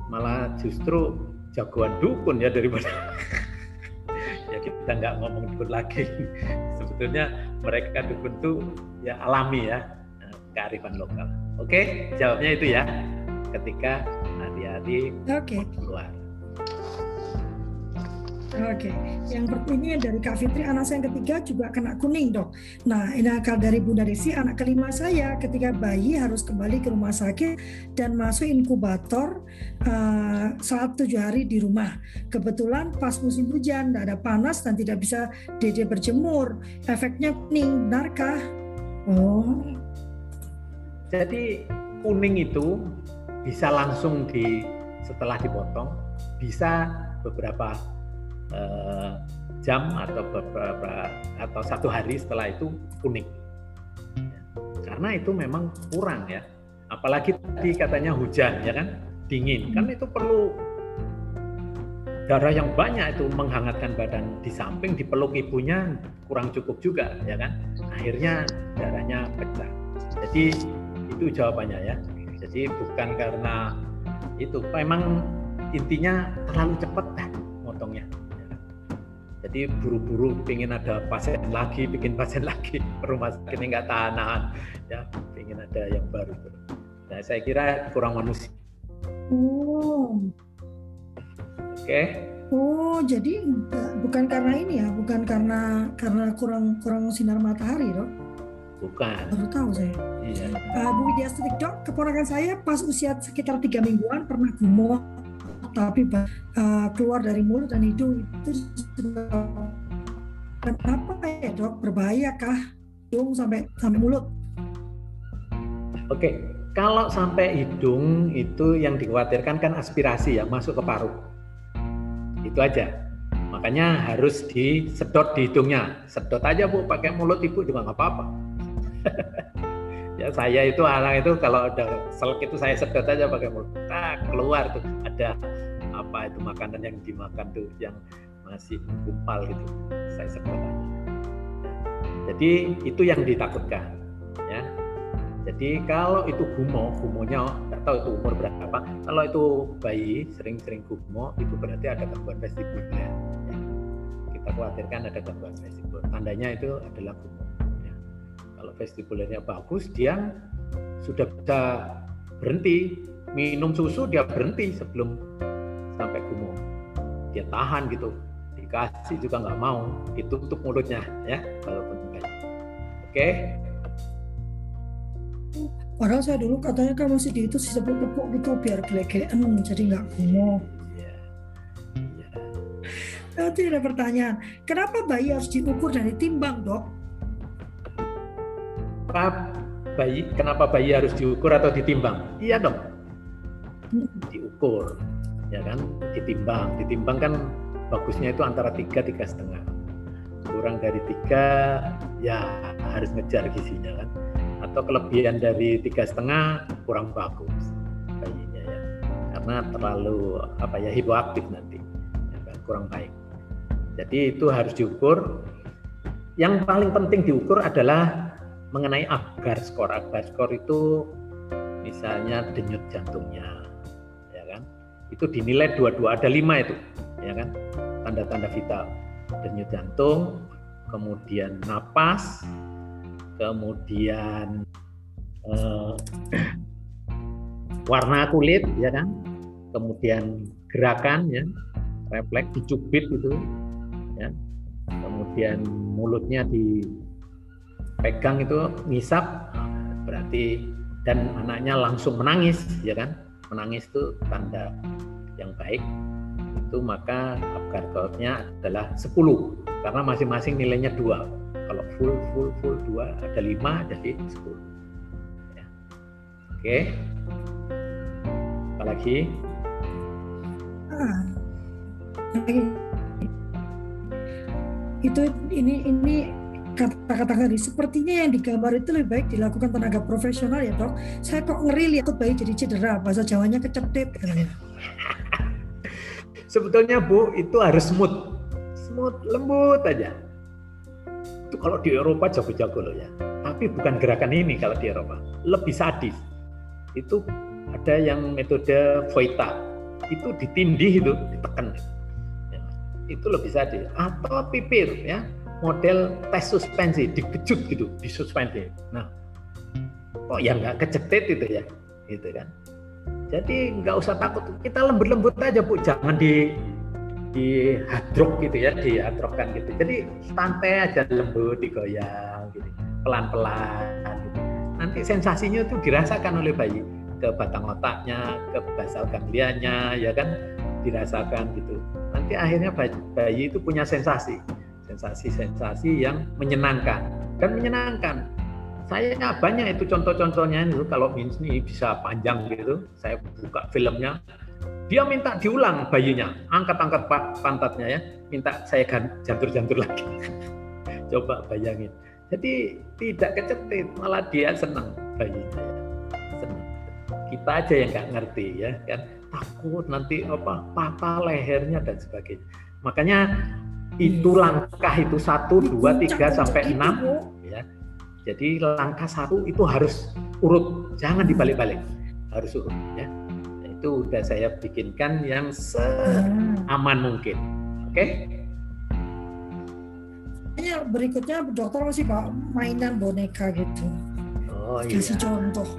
Malah justru jagoan dukun ya daripada <laughs> ya kita nggak ngomong dukun lagi. Sebetulnya mereka dukun tuh ya alami ya, kearifan lokal. Oke, jawabnya itu ya. Ketika hari-hari okay. keluar. Oke, yang ini dari Kak Fitri, anak saya yang ketiga juga kena kuning dok. Nah, ini akal dari Bunda Desi, anak kelima saya ketika bayi harus kembali ke rumah sakit dan masuk inkubator uh, saat tujuh hari di rumah. Kebetulan pas musim hujan, tidak ada panas dan tidak bisa dede berjemur. Efeknya kuning, benarkah? Oh, jadi kuning itu bisa langsung di setelah dipotong, bisa beberapa eh, jam atau beberapa atau satu hari setelah itu kuning. Karena itu memang kurang ya. Apalagi tadi katanya hujan ya kan, dingin. Kan itu perlu darah yang banyak itu menghangatkan badan di samping dipeluk ibunya kurang cukup juga ya kan akhirnya darahnya pecah jadi itu jawabannya ya jadi bukan karena itu memang intinya terlalu cepat dah motongnya ya kan? Jadi buru-buru ingin ada pasien lagi bikin pasien <laughs> lagi rumah sakit ini nggak tahan ya ingin ada yang baru nah saya kira kurang manusia Oh. Oke. Oh, jadi bukan karena ini ya, bukan karena karena kurang kurang sinar matahari, dok? Bukan. Baru tahu saya. Iya. Uh, Bu Widya dok, keponakan saya pas usia sekitar tiga mingguan pernah gumoh, tapi uh, keluar dari mulut dan hidung itu kenapa ya dok? Berbahaya kah? Hidung sampai sampai mulut? Oke, kalau sampai hidung itu yang dikhawatirkan kan aspirasi ya masuk ke paru. Itu aja. Makanya harus disedot di hidungnya. Sedot aja bu pakai mulut ibu juga nggak apa-apa. <laughs> Ya saya itu anak itu kalau ada selek itu saya sedot aja pakai mulut. Nah, keluar tuh ada apa itu makanan yang dimakan tuh yang masih gumpal gitu saya sedot aja jadi itu yang ditakutkan ya jadi kalau itu gumo, gumonya nggak tahu itu umur berapa. Kalau itu bayi sering-sering gumo, itu berarti ada gangguan vestibuler. Ya. Kita khawatirkan ada gangguan vestibuler. Tandanya itu adalah gumo. Ya. Kalau vestibulernya bagus, dia sudah bisa berhenti minum susu, dia berhenti sebelum sampai gumo. Dia tahan gitu, dikasih juga nggak mau, ditutup mulutnya ya, walaupun bayi. Oke, Padahal saya dulu katanya kan masih di itu sisa tepuk gitu biar gelegean jadi nggak gumoh. Iya. Nanti ada pertanyaan, kenapa bayi harus diukur dan ditimbang dok? bayi, kenapa bayi harus diukur atau ditimbang? Iya dong, diukur, ya kan, ditimbang, ditimbang kan bagusnya itu antara tiga tiga setengah, kurang dari tiga ya harus ngejar gizinya kan? Atau kelebihan dari tiga setengah kurang bagus bayinya ya. Karena terlalu apa ya hipoaktif nanti ya kan? kurang baik. Jadi itu harus diukur. Yang paling penting diukur adalah mengenai agar skor. Agar skor itu misalnya denyut jantungnya itu dinilai dua-dua ada lima itu ya kan? Tanda-tanda vital. Denyut jantung kemudian napas kemudian eh, warna kulit ya kan? Kemudian gerakan ya refleks dicubit itu ya. Kemudian mulutnya dipegang itu ngisap berarti dan anaknya langsung menangis ya kan? Menangis itu tanda yang baik itu maka Apgar adalah 10 karena masing-masing nilainya dua. Kalau full full full dua ada lima jadi sepuluh. Ya. oke. Apalagi ah, itu ini ini kata-kata ngeri sepertinya yang digambar itu lebih baik dilakukan tenaga profesional ya dok. Saya kok ngeri lihat bayi jadi cedera bahasa Jawanya kecetit katanya <laughs> sebetulnya bu itu harus smooth smooth lembut aja itu kalau di Eropa jago-jago loh ya. Tapi bukan gerakan ini kalau di Eropa. Lebih sadis. Itu ada yang metode Voita. Itu ditindih itu, ditekan. Ya, itu lebih sadis. Atau pipir ya, model tes suspensi, dikejut gitu, disuspendi. Nah, kok ya nggak kecetit itu ya, gitu kan. Jadi nggak usah takut, kita lembut-lembut aja bu, jangan di di hadrok gitu ya dihadrokkan gitu. Jadi santai aja lembut digoyang gitu. Pelan-pelan gitu. nanti sensasinya itu dirasakan oleh bayi. Ke batang otaknya ke basal ganglianya ya kan? Dirasakan gitu. Nanti akhirnya bayi, bayi itu punya sensasi. Sensasi-sensasi yang menyenangkan. Dan menyenangkan saya banyak itu contoh-contohnya itu kalau ini bisa panjang gitu saya buka filmnya dia minta diulang bayinya, angkat-angkat pak pantatnya ya, minta saya jantur-jantur lagi. <laughs> Coba bayangin. Jadi tidak kecetit, malah dia senang bayinya ya. Senang. Kita aja yang nggak ngerti ya kan. takut nanti apa patah lehernya dan sebagainya. Makanya itu langkah itu satu, dua, tiga sampai enam, ya. Jadi langkah satu itu harus urut, jangan dibalik-balik, harus urut, ya. Nah, itu udah saya bikinkan yang seaman mungkin, oke? Okay? berikutnya dokter masih pak mainan boneka gitu. Oh iya. Kasih contoh.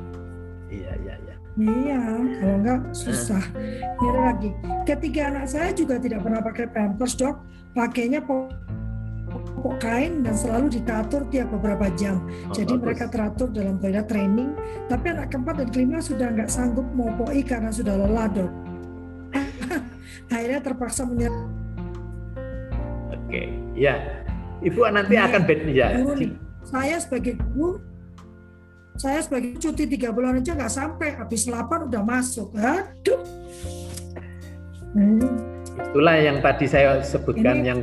Iya iya iya. Iya, kalau enggak susah. Ini lagi. Ketiga anak saya juga tidak pernah pakai pampers dok, pakainya pokok kain dan selalu ditatur tiap beberapa jam. Oh, Jadi bagus. mereka teratur dalam beda training. Tapi anak keempat dan kelima sudah nggak sanggup mau poi karena sudah lelah dok. <laughs> Akhirnya terpaksa menyerah. Oke, ya. Ibu nanti ya, akan bed ya. Saya sebagai guru saya sebagai cuti tiga bulan aja nggak sampai, habis 8 udah masuk. Aduh. Hmm. Itulah yang tadi saya sebutkan Ini, yang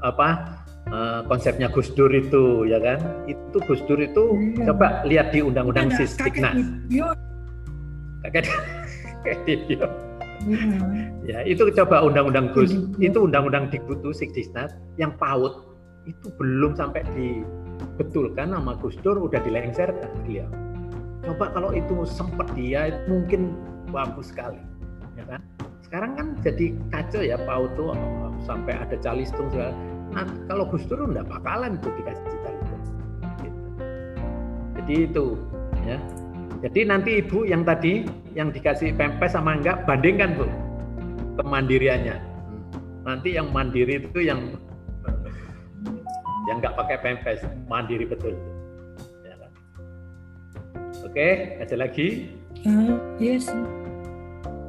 apa uh, konsepnya Gus Dur itu ya kan? Itu Gus Dur itu iya. coba lihat di Undang-Undang Sisdiknas. Kakek video. <laughs> Iya. Ya, itu coba undang-undang Gus, itu undang-undang Dikbutu Sikdisnat yang PAUD itu belum sampai di betul kan nama Gus Dur udah dilengserkan beliau. Coba kalau itu sempat dia itu mungkin bagus sekali, ya kan? Sekarang kan jadi kacau ya Pak Auto sampai ada calistung segala. Nah kalau Gus Dur nggak bakalan itu dikasih calistung. Gitu. Jadi itu ya. Jadi nanti ibu yang tadi yang dikasih pempes sama enggak bandingkan bu kemandiriannya. Nanti yang mandiri itu yang yang nggak pakai pempes mandiri betul ya kan? oke ada lagi uh, yes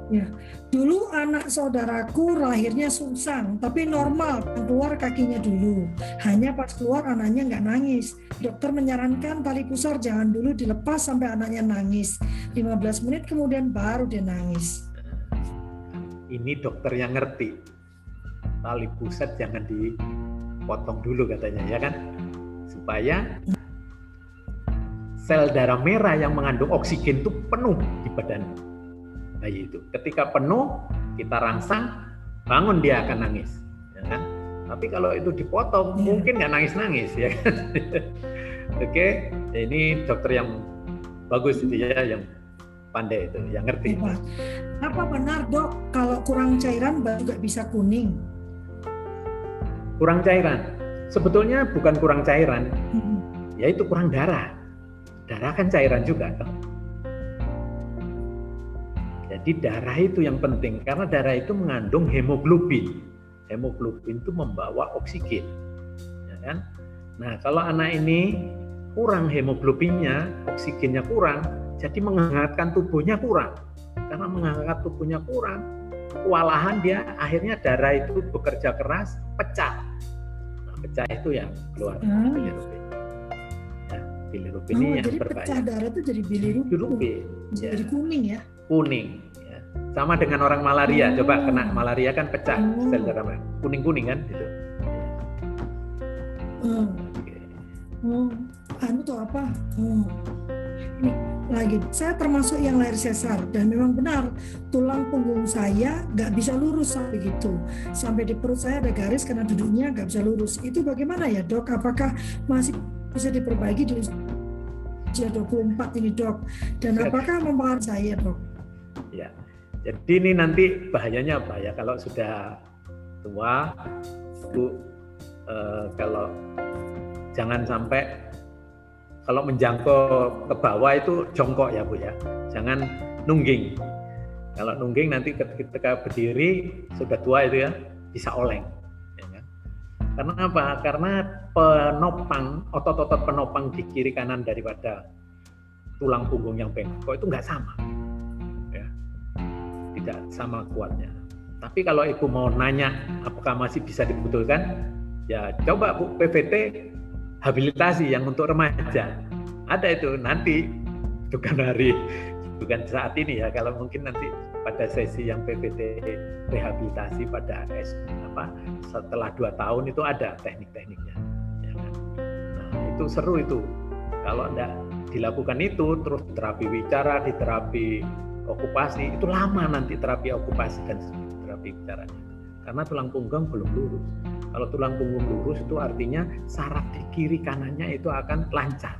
ya dulu anak saudaraku lahirnya sungsang tapi normal keluar kakinya dulu. Hanya pas keluar anaknya nggak nangis. Dokter menyarankan tali pusar jangan dulu dilepas sampai anaknya nangis. 15 menit kemudian baru dia nangis. Ini dokter yang ngerti. Tali pusat jangan di potong dulu katanya ya kan? Supaya sel darah merah yang mengandung oksigen itu penuh di badan bayi itu ketika penuh kita rangsang bangun dia akan nangis ya kan tapi kalau itu dipotong ya. mungkin nggak nangis nangis ya kan <laughs> oke ini dokter yang bagus itu ya yang pandai itu yang ngerti apa benar dok kalau kurang cairan juga bisa kuning kurang cairan. Sebetulnya bukan kurang cairan, hmm. yaitu kurang darah. Darah kan cairan juga. Jadi darah itu yang penting karena darah itu mengandung hemoglobin. Hemoglobin itu membawa oksigen. Ya kan? Nah, kalau anak ini kurang hemoglobinnya, oksigennya kurang, jadi menghangatkan tubuhnya kurang. Karena menghangatkan tubuhnya kurang, kewalahan dia akhirnya darah itu bekerja keras pecah nah, pecah itu yang keluar hmm. bilirubin ya, bilirubin oh, ini yang jadi berbahaya pecah darah itu jadi bilirubin, bilirubin ya. jadi kuning ya kuning ya. sama dengan orang malaria. Oh. coba kena malaria kan pecah oh. sel darah kuning kuning kan gitu. Oh. oh anu tuh apa? Oh ini lagi. Saya termasuk yang lahir sesar dan memang benar tulang punggung saya nggak bisa lurus sampai gitu. Sampai di perut saya ada garis karena duduknya nggak bisa lurus. Itu bagaimana ya dok? Apakah masih bisa diperbaiki di usia 24 ini dok? Dan apakah mempengaruhi saya dok ya jadi ini nanti bahayanya apa ya kalau sudah tua bu eh, kalau jangan sampai kalau menjangkau ke bawah itu jongkok ya Bu ya. Jangan nungging. Kalau nungging nanti ketika berdiri sudah tua itu ya bisa oleng. Ya? Karena apa? Karena penopang otot-otot penopang di kiri kanan daripada tulang punggung yang bengkok itu nggak sama. Tidak sama kuatnya. Tapi kalau ibu mau nanya apakah masih bisa dibetulkan, ya coba Bu PVT habilitasi yang untuk remaja. Ada itu nanti bukan hari bukan saat ini ya kalau mungkin nanti pada sesi yang PPT rehabilitasi pada S apa setelah dua tahun itu ada teknik-tekniknya ya kan? nah itu seru itu kalau tidak dilakukan itu terus terapi bicara di terapi okupasi itu lama nanti terapi okupasi dan terapi bicaranya karena tulang punggung belum lurus. Kalau tulang punggung lurus itu artinya saraf di kiri kanannya itu akan lancar.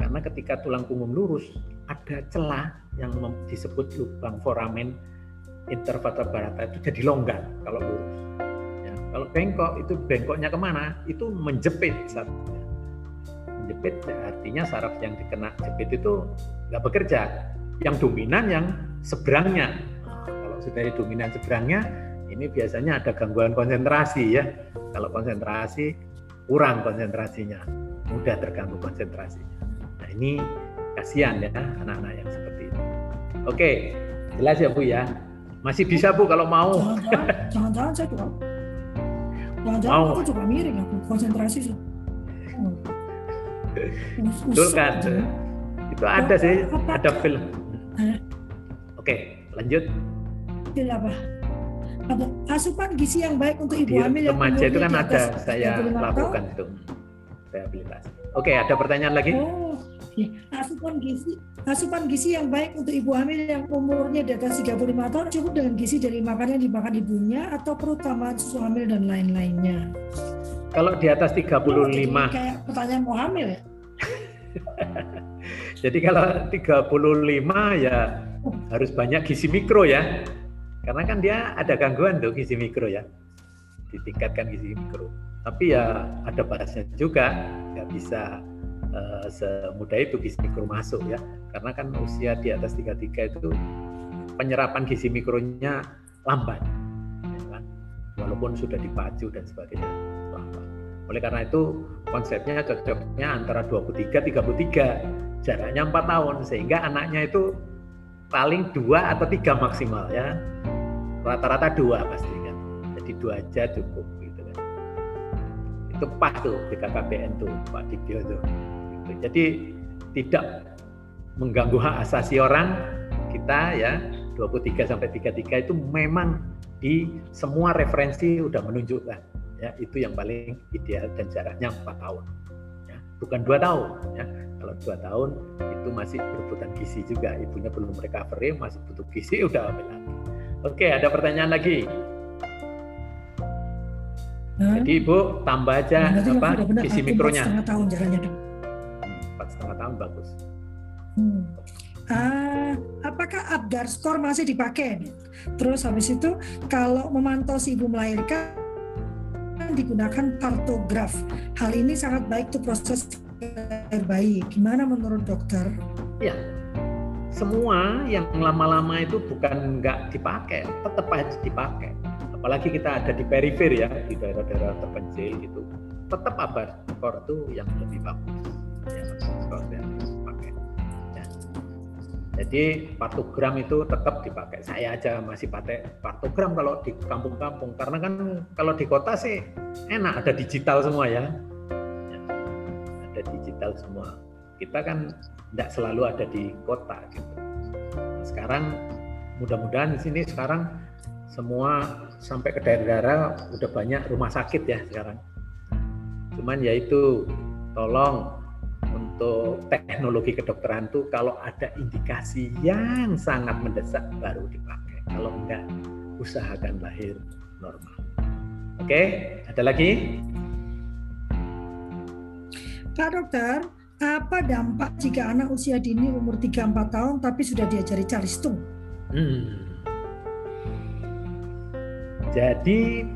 Karena ketika tulang punggung lurus ada celah yang disebut lubang foramen intervertebrata itu jadi longgar kalau lurus. Ya, kalau bengkok itu bengkoknya ke mana? Itu menjepit sarafnya. Menjepit ya, artinya saraf yang dikena jepit itu nggak bekerja. Yang dominan yang seberangnya. Nah, kalau sudah dominan seberangnya, ini biasanya ada gangguan konsentrasi ya. Kalau konsentrasi kurang konsentrasinya, mudah terganggu konsentrasinya. Nah ini kasihan ya anak-anak yang seperti itu. Oke, jelas ya Bu ya. Masih bisa Bu kalau mau. Jangan-jangan saya juga. Jangan-jangan aku juga miring aku konsentrasi sih. Betul kan? Itu ada sih, ada film. Oke, lanjut. Film apa? asupan gizi yang baik untuk ibu hamil yang remaja itu kan ada saya lakukan itu rehabilitasi. Oke, ada pertanyaan lagi? Oh, ya. asupan gizi asupan gizi yang baik untuk ibu hamil yang umurnya di atas 35 tahun cukup dengan gizi dari makanan yang dimakan ibunya atau perlu tambahan susu hamil dan lain-lainnya. Kalau di atas 35 oh, kayak pertanyaan mau hamil ya. <laughs> jadi kalau 35 ya harus banyak gizi mikro ya. Karena kan dia ada gangguan tuh gizi mikro ya, ditingkatkan gizi mikro. Tapi ya ada batasnya juga, nggak bisa uh, semudah itu gizi mikro masuk ya. Karena kan usia di atas 33 itu penyerapan gizi mikronya lambat, ya kan? walaupun sudah dipacu dan sebagainya lambat. Oleh karena itu konsepnya cocoknya antara 23 33 jaraknya 4 tahun sehingga anaknya itu paling dua atau tiga maksimal ya. Rata-rata dua pasti kan. Jadi dua aja cukup gitu kan. Itu pas tuh BKKBN tuh Pak Dibio tuh. Gitu. jadi tidak mengganggu hak asasi orang kita ya. 23 sampai 33 itu memang di semua referensi udah menunjukkan ya. Itu yang paling ideal dan jaraknya empat tahun ya. Bukan dua tahun ya kalau dua tahun itu masih berebutan gizi juga ibunya belum recovery masih butuh gizi <laughs> udah ambil lagi oke ada pertanyaan lagi hmm? jadi ibu tambah aja nah, apa gizi mikronya empat setengah tahun jalannya dong hmm, empat setengah tahun bagus hmm. Ah, apakah Abdar skor masih dipakai? Terus habis itu kalau memantau si ibu melahirkan digunakan kartograf. Hal ini sangat baik tuh proses terbaik. Gimana menurut dokter? Ya, semua yang lama-lama itu bukan nggak dipakai, tetap aja dipakai. Apalagi kita ada di perifer ya, di daerah-daerah terpencil itu, tetap apa skor itu yang lebih bagus. Ya, skor yang dipakai. Ya. Jadi partogram itu tetap dipakai. Saya aja masih pakai partogram kalau di kampung-kampung, karena kan kalau di kota sih enak ada digital semua ya ada digital semua. Kita kan tidak selalu ada di kota gitu. Nah, sekarang mudah-mudahan di sini sekarang semua sampai ke daerah-daerah udah banyak rumah sakit ya sekarang. Cuman ya itu tolong untuk teknologi kedokteran tuh kalau ada indikasi yang sangat mendesak baru dipakai. Kalau enggak usahakan lahir normal. Oke, ada lagi? Pak dokter, apa dampak jika anak usia dini umur 3-4 tahun tapi sudah diajari calistung? Hmm. Jadi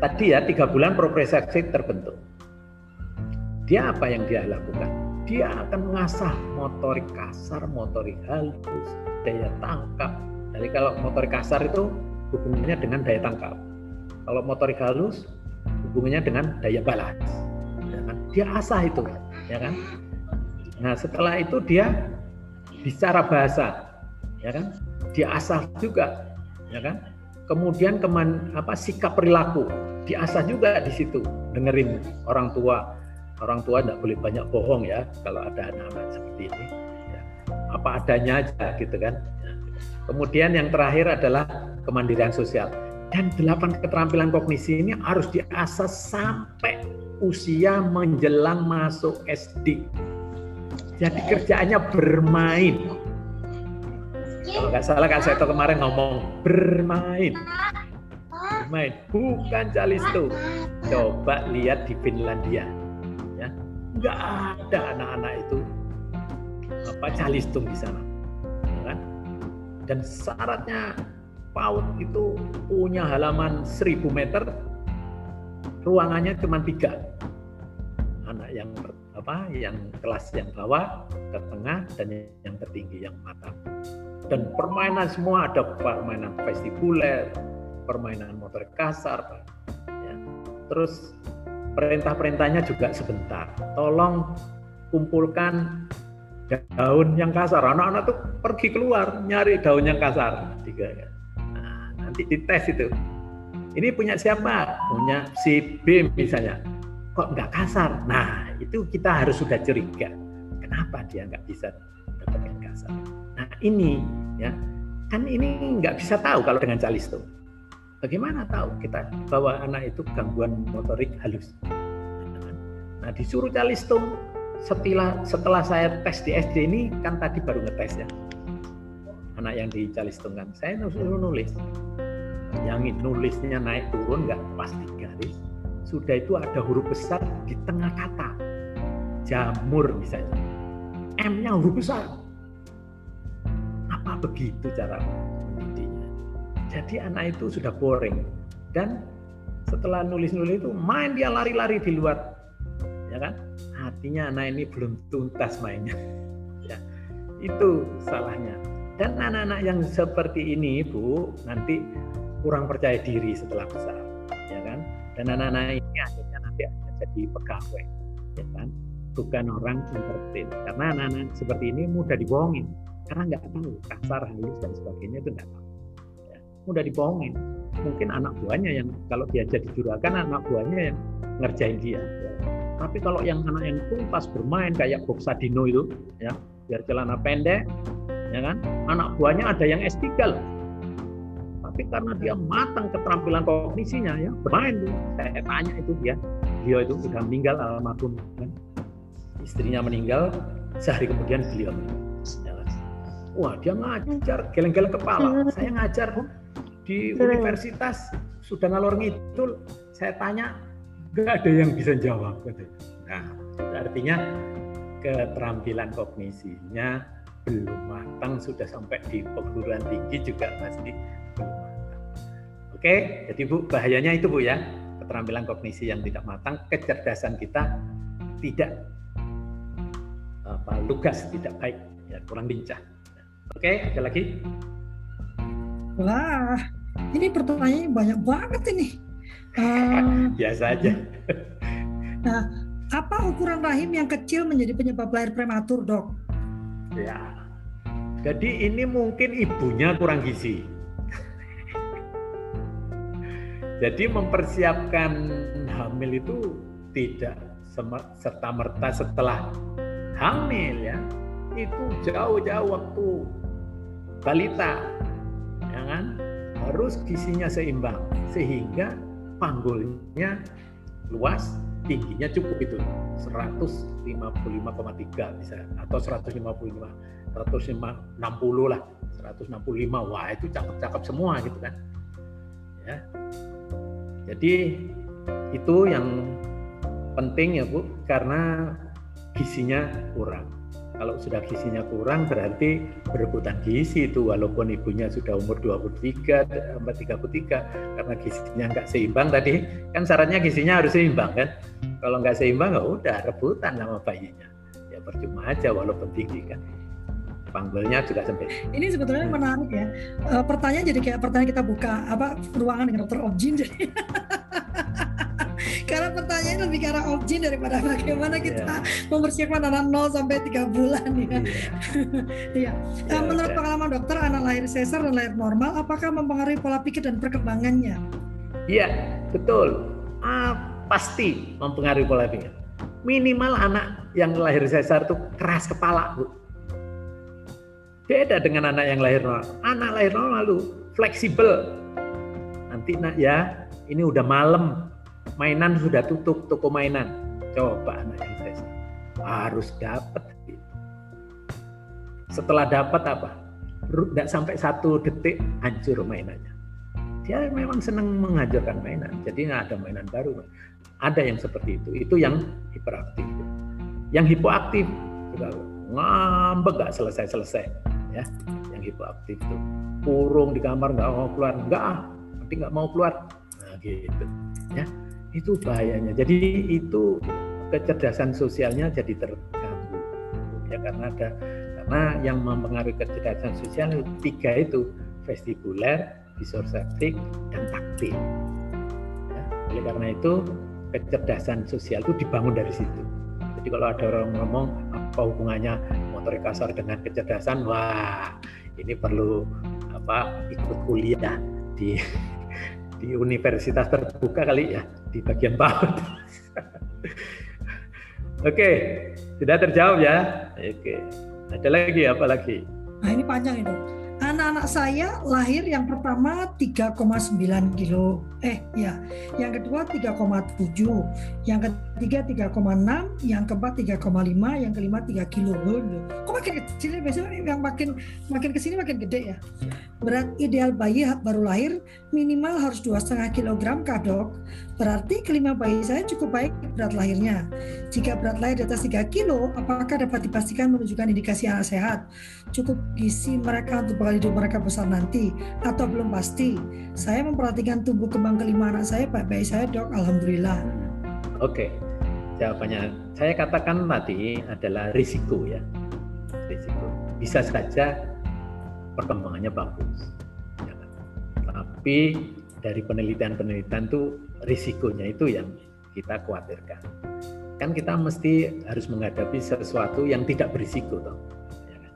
tadi ya tiga bulan propriocepsi terbentuk. Dia apa yang dia lakukan? Dia akan mengasah motorik kasar, motorik halus, daya tangkap. Jadi kalau motorik kasar itu hubungannya dengan daya tangkap. Kalau motorik halus hubungannya dengan daya balas dia asah itu ya kan? Nah setelah itu dia bicara bahasa ya kan? Dia asah juga ya kan? Kemudian keman apa sikap perilaku diasah juga di situ dengerin orang tua. Orang tua tidak boleh banyak bohong ya kalau ada anak-anak seperti ini ya. apa adanya aja gitu kan? Kemudian yang terakhir adalah kemandirian sosial. Dan delapan keterampilan kognisi ini harus diasah sampai usia menjelang masuk SD. Jadi kerjaannya bermain. Kalau nggak salah Kak Seto kemarin ngomong bermain. Bermain, bukan calisto. Coba lihat di Finlandia. Ya, nggak ada anak-anak itu apa calistung di sana. Kan? Dan syaratnya PAUD itu punya halaman 1000 meter, ruangannya cuma tiga. Anak yang apa, yang kelas yang bawah, ke tengah, dan yang tertinggi yang matang. Dan permainan semua ada permainan vestibuler, permainan motor kasar, ya. terus perintah-perintahnya juga sebentar. Tolong kumpulkan daun yang kasar. Anak-anak tuh pergi keluar nyari daun yang kasar. Tiga. Nah, nanti dites itu. Ini punya siapa? Punya si B misalnya. Kok nggak kasar? Nah, itu kita harus sudah curiga. Kenapa dia nggak bisa dapatkan kasar? Nah, ini ya kan ini nggak bisa tahu kalau dengan calisto. Bagaimana tahu kita bahwa anak itu gangguan motorik halus? Nah, disuruh calisto setelah setelah saya tes di SD ini kan tadi baru ngetes ya anak yang di Calistungkan saya suruh nulis yang nulisnya naik turun nggak pasti garis sudah itu ada huruf besar di tengah kata. Jamur misalnya. M-nya huruf besar. Apa begitu cara mendidiknya jadi anak itu sudah boring. Dan setelah nulis-nulis itu main dia lari-lari di luar. Ya kan? Artinya anak ini belum tuntas mainnya. <laughs> ya, itu salahnya. Dan anak-anak yang seperti ini, Bu, nanti kurang percaya diri setelah besar, ya kan? Dan anak-anak ini akhirnya nanti akan jadi pegawai, ya kan? Bukan orang entertain. Karena anak-anak seperti ini mudah dibohongin, karena nggak tahu kasar, halus dan sebagainya itu nggak tahu. Ya, mudah dibohongin. Mungkin anak buahnya yang kalau dia jadi juragan, anak buahnya yang ngerjain dia. Ya tapi kalau yang anak yang pas bermain kayak Bob Sadino itu, ya biar celana pendek, ya kan, anak buahnya ada yang S3 loh. Tapi karena dia matang keterampilan kognisinya, ya bermain tuh. Saya tanya itu dia, dia itu sudah meninggal almarhum kan. Istrinya meninggal, sehari kemudian beliau kan? Wah dia ngajar, geleng-geleng kepala. Saya ngajar di universitas sudah ngalor ngidul. Saya tanya nggak ada yang bisa jawab Nah, artinya keterampilan kognisinya belum matang sudah sampai di perguruan tinggi juga masih. Oke, jadi Bu bahayanya itu Bu ya keterampilan kognisi yang tidak matang, kecerdasan kita tidak apa lugas, tidak baik, ya kurang lincah. Oke, ada lagi? Wah, ini pertanyaannya banyak banget ini. Uh, <laughs> Biasa aja. Nah, apa ukuran rahim yang kecil menjadi penyebab lahir prematur, dok? Ya, jadi ini mungkin ibunya kurang gizi. Jadi mempersiapkan hamil itu tidak serta merta setelah hamil ya, itu jauh-jauh waktu balita, ya kan? Harus gizinya seimbang sehingga panggulnya luas, tingginya cukup itu 155,3 bisa atau 155 160 lah 165 wah itu cakep-cakep semua gitu kan ya jadi itu yang penting ya Bu karena gizinya kurang. Kalau sudah gizinya kurang berarti berebutan gizi itu walaupun ibunya sudah umur 23 sampai 33 karena gizinya nggak seimbang tadi. Kan syaratnya gizinya harus seimbang kan? Kalau nggak seimbang nggak udah rebutan sama bayinya. Ya percuma aja walaupun tinggi kan panggilnya juga sampai ini sebetulnya menarik ya e, pertanyaan jadi kayak pertanyaan kita buka apa ruangan dengan dokter objin jadi <laughs> karena pertanyaan lebih ke arah objin daripada bagaimana kita yeah. mempersiapkan anak 0 sampai 3 bulan ya. Iya. <laughs> yeah. yeah. Menurut pengalaman dokter anak lahir sesar dan lahir normal apakah mempengaruhi pola pikir dan perkembangannya? Iya, betul. Ah, pasti mempengaruhi pola pikir. Minimal anak yang lahir sesar itu keras kepala, Bu. Beda dengan anak yang lahir normal. Anak lahir normal lu fleksibel. Nanti nak ya, ini udah malam, mainan sudah tutup toko mainan coba anak yang saya harus dapat setelah dapat apa tidak sampai satu detik hancur mainannya. Dia memang senang menghancurkan mainan, jadi nggak ada mainan baru. Ada yang seperti itu, itu yang hiperaktif. Yang hipoaktif juga ngambek nggak selesai-selesai, ya. Yang hipoaktif itu kurung di kamar nggak mau keluar, nggak ah, nanti nggak mau keluar, nah gitu, ya. Itu bahayanya. Jadi itu kecerdasan sosialnya jadi terganggu, ya karena ada karena yang mempengaruhi kecerdasan sosial tiga itu vestibuler, visorseptik, dan taktil. Ya, oleh karena itu kecerdasan sosial itu dibangun dari situ. Jadi kalau ada orang ngomong apa hubungannya motorik kasar dengan kecerdasan, wah ini perlu apa ikut kuliah di <laughs> di universitas terbuka kali ya di bagian bawah. <laughs> Oke, sudah terjawab ya. Oke. Ada lagi apa lagi? Nah ini panjang itu. Anak-anak saya lahir yang pertama 3,9 kilo. Eh ya, yang kedua 3,7, yang ketiga 3,6, yang keempat 3,5, yang kelima 3 kilo. Kok makin kecil ya? Biasanya yang makin makin ke sini makin gede ya. Berat ideal bayi baru lahir minimal harus dua setengah kilogram kak dok. Berarti kelima bayi saya cukup baik berat lahirnya. Jika berat lahir di atas 3 kilo, apakah dapat dipastikan menunjukkan indikasi anak sehat? Cukup gizi mereka untuk bakal hidup mereka besar nanti atau belum pasti? Saya memperhatikan tumbuh kembang kelima anak saya baik-baik saya dok, alhamdulillah. Oke, jawabannya saya katakan tadi adalah risiko ya, risiko. Bisa saja perkembangannya bagus, ya tapi dari penelitian-penelitian itu risikonya itu yang kita khawatirkan. Kan kita mesti harus menghadapi sesuatu yang tidak berisiko toh. Ya kan?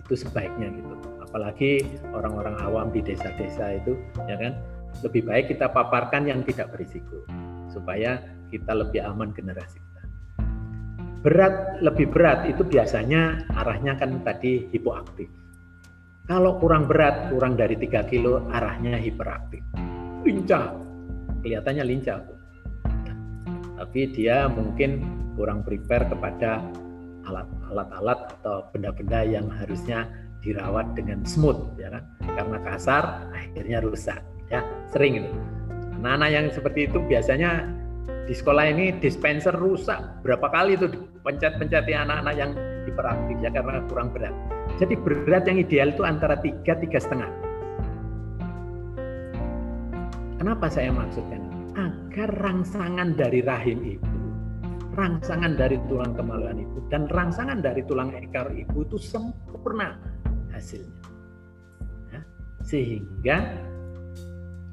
Itu sebaiknya gitu. Apalagi orang-orang awam di desa-desa itu ya kan lebih baik kita paparkan yang tidak berisiko supaya kita lebih aman generasi kita. Berat lebih berat itu biasanya arahnya kan tadi hipoaktif. Kalau kurang berat, kurang dari 3 kilo, arahnya hiperaktif. Lincah, kelihatannya lincah. Tapi dia mungkin kurang prepare kepada alat-alat atau benda-benda yang harusnya dirawat dengan smooth ya kan? Karena kasar akhirnya rusak ya. Sering itu. Anak-anak yang seperti itu biasanya di sekolah ini dispenser rusak berapa kali itu pencet-penceti anak-anak yang hiperaktif ya karena kurang berat. Jadi berat yang ideal itu antara tiga tiga setengah. Kenapa saya maksudkan? Agar rangsangan dari rahim ibu, rangsangan dari tulang kemaluan ibu, dan rangsangan dari tulang ekor ibu itu sempurna hasilnya. Ya, sehingga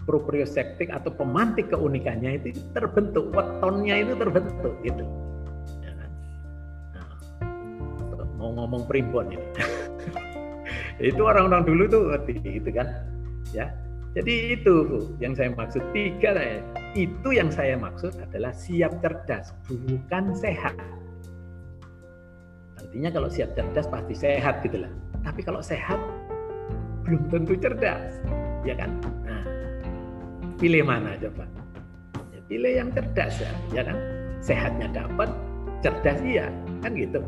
proprioceptik atau pemantik keunikannya itu terbentuk, wetonnya itu terbentuk gitu. Ya kan? Nah, mau ngomong primbon ini. <laughs> itu orang-orang dulu tuh gitu kan. Ya, jadi itu yang saya maksud tiga ya. Itu yang saya maksud adalah siap cerdas, bukan sehat. Artinya kalau siap cerdas pasti sehat gitu lah. Tapi kalau sehat belum tentu cerdas, ya kan? Nah, pilih mana coba? Ya, pilih yang cerdas ya, ya kan? Sehatnya dapat, cerdas iya, kan gitu.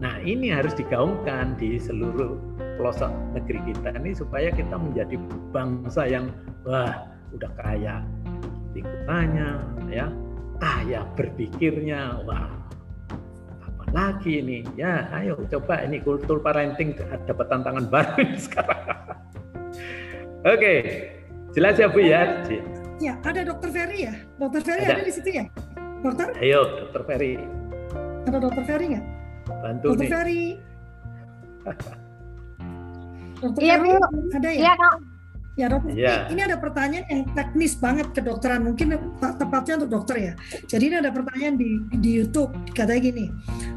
Nah ini harus digaungkan di seluruh pelosok negeri kita ini supaya kita menjadi bangsa yang wah udah kaya lingkungannya ya kaya berpikirnya wah lagi ini ya ayo coba ini kultur parenting dapat tantangan baru sekarang <laughs> oke jelas ya Bu ya ya ada dokter Ferry ya dokter Ferry ada, ada di situ ya dokter ayo dokter Ferry ada dokter Ferry nggak Bantu Dokter nih. Ferry. <laughs> Dokter Iya, Ferry, Bu. ada ya? Iya, Kak. Ya dokter, Iya. ini ada pertanyaan yang teknis banget kedokteran, mungkin te- tepatnya untuk dokter ya. Jadi ini ada pertanyaan di, di YouTube, katanya gini,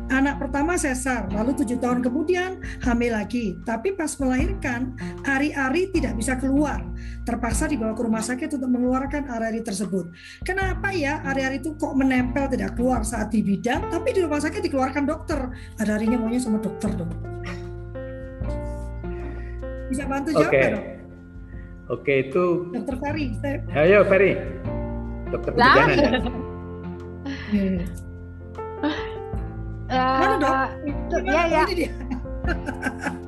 anak pertama sesar, lalu tujuh tahun kemudian hamil lagi, tapi pas melahirkan ari-ari tidak bisa keluar, terpaksa dibawa ke rumah sakit untuk mengeluarkan ari-ari tersebut. Kenapa ya ari-ari itu kok menempel tidak keluar saat di bidang, tapi di rumah sakit dikeluarkan dokter, ada arinya maunya sama dokter dong. Bisa bantu jawab nggak, dok? Oke itu Dokter Ferry, saya ayo Ferry. Dokter Lah. Bujana ya. Hmm. Eh, Mana, Dok? itu Gimana ya ya? <laughs>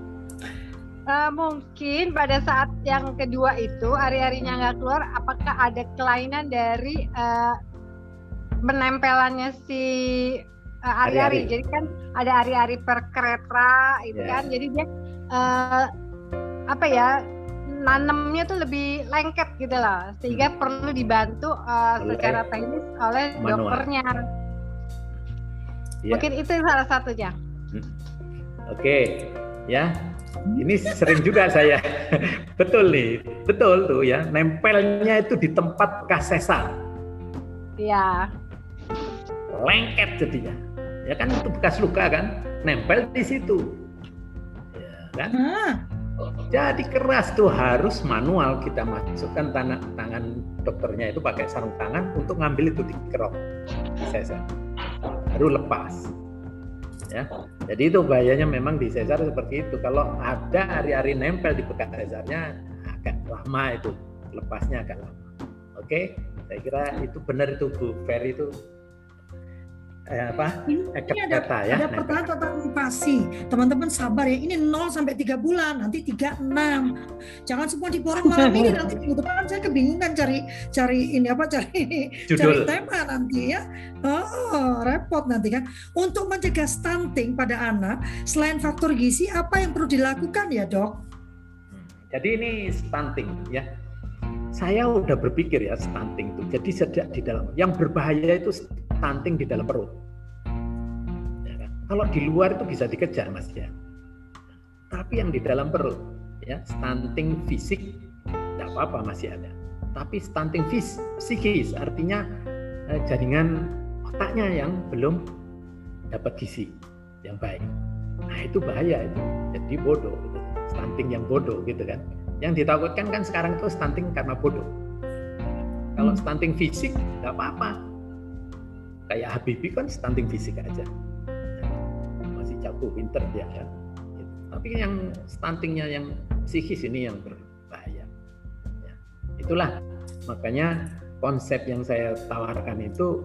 Eh, mungkin pada saat yang kedua itu hari-harinya nggak keluar, apakah ada kelainan dari eh, menempelannya si eh, hari-hari? Jadi kan ada hari-hari per kereta itu Ya. kan, jadi dia eh, apa ya nanemnya tuh lebih lengket gitu loh, sehingga perlu dibantu Oleh secara teknis oleh manual. dokternya. Ya. Mungkin itu salah satunya. Oke, ya. Ini sering juga saya. <laughs> betul nih, betul tuh ya. Nempelnya itu di tempat bekas sesar, Iya. lengket jadinya. Ya kan itu bekas luka kan, nempel di situ. Ya kan? Ah, Jadi keras tuh harus manual kita masukkan tangan tangan dokternya itu pakai sarung tangan untuk ngambil itu di kerok di sesar. Baru lepas. Ya. Jadi itu bahayanya memang di sesar seperti itu. Kalau ada hari-hari nempel di bekas sesarnya agak lama itu lepasnya agak lama. Oke, saya kira itu benar itu Bu Ferry itu eh, apa? ini, ada, kata ya, ada pertanyaan tentang. Teman-teman sabar ya. Ini 0 sampai 3 bulan, nanti 36. Jangan semua diborong malam <laughs> ini nanti minggu depan saya kebingungan cari cari ini apa cari cari Judul. tema nanti ya. Oh, repot nanti kan. Untuk mencegah stunting pada anak, selain faktor gizi apa yang perlu dilakukan ya, Dok? Jadi ini stunting ya. Saya udah berpikir ya stunting itu. Jadi sejak di dalam yang berbahaya itu stunting di dalam perut. Ya kan? Kalau di luar itu bisa dikejar mas ya. Tapi yang di dalam perut ya stunting fisik tidak apa-apa masih ada. Tapi stunting fis psikis artinya eh, jaringan otaknya yang belum dapat gizi yang baik. Nah itu bahaya itu. Jadi bodoh. Gitu. Stunting yang bodoh gitu kan. Yang ditakutkan kan sekarang itu stunting karena bodoh. Kalau Hmm. stunting fisik nggak apa-apa. Kayak Habibie kan stunting fisik aja. Masih jago pinter dia. Gitu. Tapi yang stuntingnya yang psikis ini yang berbahaya. Ya. Itulah makanya konsep yang saya tawarkan itu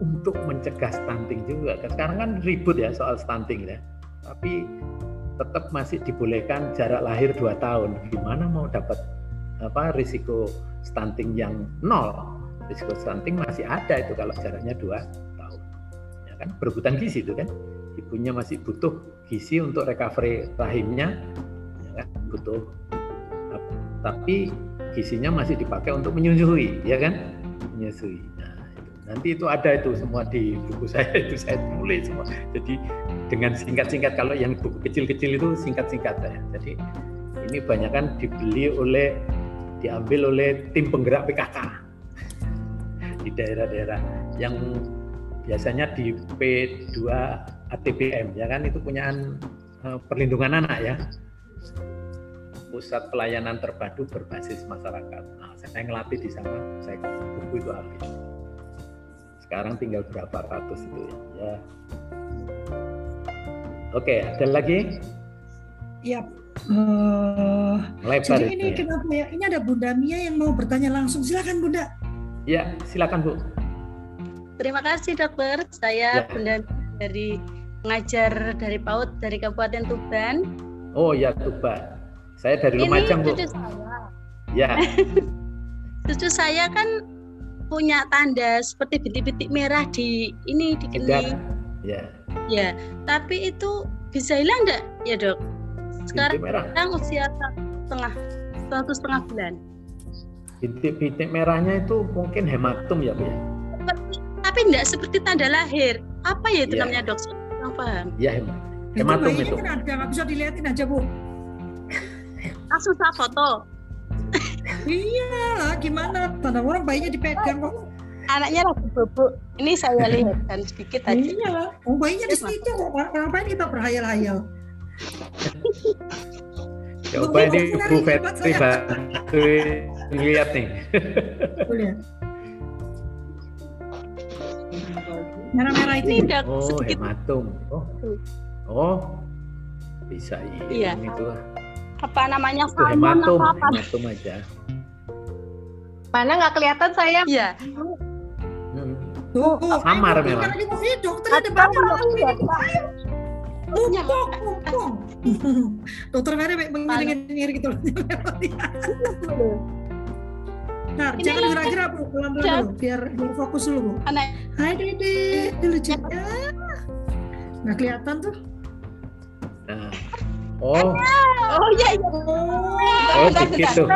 untuk mencegah stunting juga. Sekarang kan ribut ya soal stunting ya. Tapi tetap masih dibolehkan jarak lahir 2 tahun. Gimana mau dapat apa risiko stunting yang nol? Risiko stunting masih ada itu kalau jaraknya 2 tahun. Ya kan? Berebutan gizi itu kan. Ibunya masih butuh gizi untuk recovery rahimnya ya kan? butuh tapi gizinya masih dipakai untuk menyusui ya kan? Menyusui. Nah, nanti itu ada itu semua di buku saya <laughs> itu saya tulis semua. Jadi dengan singkat-singkat kalau yang buku kecil-kecil itu singkat-singkat ya jadi ini banyak kan dibeli oleh diambil oleh tim penggerak PKK di daerah-daerah yang biasanya di P2 ATBM ya kan itu punyaan eh, perlindungan anak ya pusat pelayanan terpadu berbasis masyarakat. Nah, saya ngelatih di sana, saya buku itu habis. Sekarang tinggal berapa ratus itu ya. ya. Oke, ada lagi? Ya. Melebar jadi ini ya. kenapa ya? Ini ada Bunda Mia yang mau bertanya langsung. Silakan Bunda. Ya, silakan Bu. Terima kasih dokter. Saya Ya. Bunda dari pengajar dari PAUD dari Kabupaten Tuban. Oh ya, Tuba. Saya dari Ini Lumajang, Bu. cucu saya. Ya, <laughs> Cucu saya kan punya tanda seperti bintik-bintik merah di ini di kening. Ya, Ya, tapi itu bisa hilang enggak ya dok? Sekarang bintik merah. usia satu setengah satu setengah bulan. Bintik-bintik merahnya itu mungkin hematum ya, Bu ya. Tapi enggak seperti tanda lahir. Apa ya itu Iya. namanya dok? Kurang paham. Ya, hematum. Itu Hematum bayinya itu. kan ada, nggak bisa dilihatin aja Bu. Langsung saya foto. Iya, gimana? Tanda orang bayinya dipegang kok. Anaknya lagi bubuk. Ini saya lihat dan sedikit aja. Iya. Oh, bayinya di situ kok. Ngapain kita berhayal-hayal? Coba ini Bu, Fetri bantuin lihat nih. Merah-merah itu. Ya? dok Oh, sedikit hematum. Oh, oh, bisa Iya. itu. apa namanya Itu hematum, atau apa? hematum aja. Mana nggak kelihatan saya? Iya. Hmm. Tuh, Samar ayo, memang. Bu. Ini dokter ada banyak. Takutnya Mumpung, mumpung. Dokter Mary mengiring-iring gitu loh. Nah, Ini jangan gerak-gerak Bu, pelan-pelan dulu, biar biar fokus dulu Bu. anak Hai Dede, dulu juga. Nggak kelihatan tuh. Nah. Oh, oh iya iya oh dikit tuh.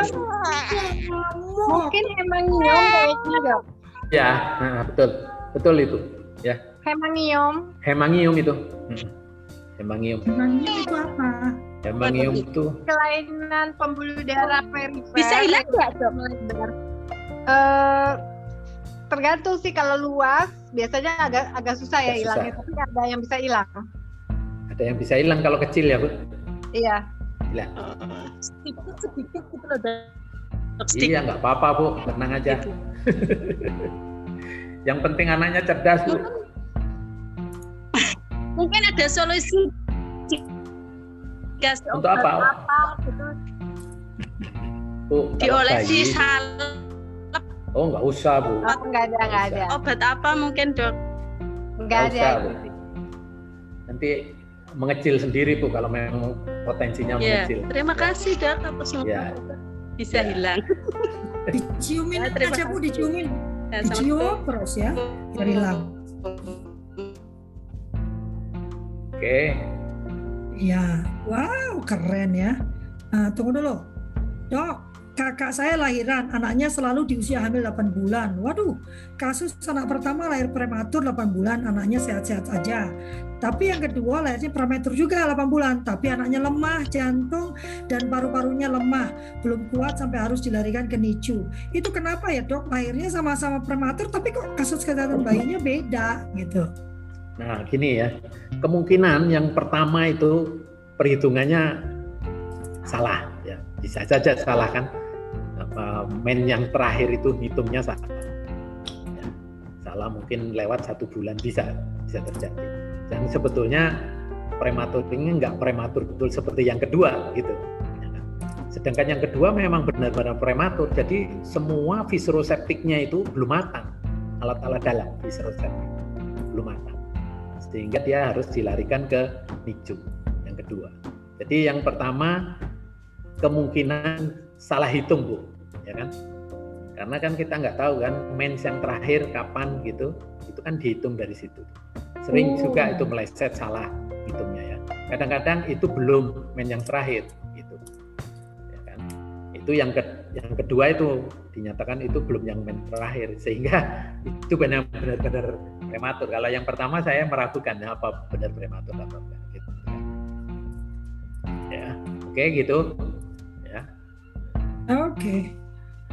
Mungkin hemangium kayaknya dok. Ya, nah, betul. Betul itu. Ya, Hemangium. hemangium itu. Hmm. Hemangium. Emangnya itu apa? Hemangium itu kelainan pembuluh darah perifer bisa hilang nggak dok melebar. Eh, tergantung sih kalau luas biasanya agak agak susah ya hilangnya tapi ada yang bisa hilang ada yang bisa hilang kalau kecil ya, Bu. iya Hilang. sedikit sedikit gitu loh dok Iya, sedikit nggak apa-apa, Bu. Tenang aja. gitu. <laughs> Yang penting anaknya cerdas, Bu. mungkin ada solusi gas Untuk apa? apa gitu Bu, <laughs> kalau diolesi salep Oh, nggak usah, Bu. oh, nggak ada nggak ada obat apa mungkin dok nggak ada usah, Bu. Nanti mengecil sendiri, Bu, kalau memang potensinya ya mengecil. terima kasih dok atas Ya. bisa Ya. hilang <laughs> Diciumin Ya, terima aja Bu, diciumin. Ya, sama- Dicium terus ya, biar hilang. Oke. Iya, wow keren ya. Nah, tunggu dulu. Dok, kakak saya lahiran, anaknya selalu di usia hamil 8 bulan. Waduh, kasus anak pertama lahir prematur 8 bulan, anaknya sehat-sehat saja. Tapi yang kedua lahirnya prematur juga 8 bulan, tapi anaknya lemah, jantung dan paru-parunya lemah, belum kuat sampai harus dilarikan ke NICU. Itu kenapa ya dok? Lahirnya sama-sama prematur, tapi kok kasus kesehatan bayinya beda gitu. Nah, gini ya. Kemungkinan yang pertama itu perhitungannya salah ya. Bisa saja salah kan. Men yang terakhir itu hitungnya salah. Ya, salah mungkin lewat satu bulan bisa bisa terjadi. Dan sebetulnya prematur ini nggak prematur betul seperti yang kedua gitu. Ya kan? Sedangkan yang kedua memang benar-benar prematur. Jadi semua viseroseptiknya itu belum matang. Alat-alat dalam viseroseptik belum matang sehingga dia harus dilarikan ke NICU yang kedua. Jadi yang pertama kemungkinan salah hitung bu, ya kan? Karena kan kita nggak tahu kan mens yang terakhir kapan gitu, itu kan dihitung dari situ. Sering Oh. juga itu meleset salah hitungnya ya. Kadang-kadang itu belum men yang terakhir gitu, ya kan? Itu yang ke, yang kedua itu dinyatakan itu belum yang men terakhir sehingga itu benar-benar prematur. Kalau yang pertama saya meragukan ya, apa benar prematur atau enggak gitu. Ya, oke gitu. Ya, Oke.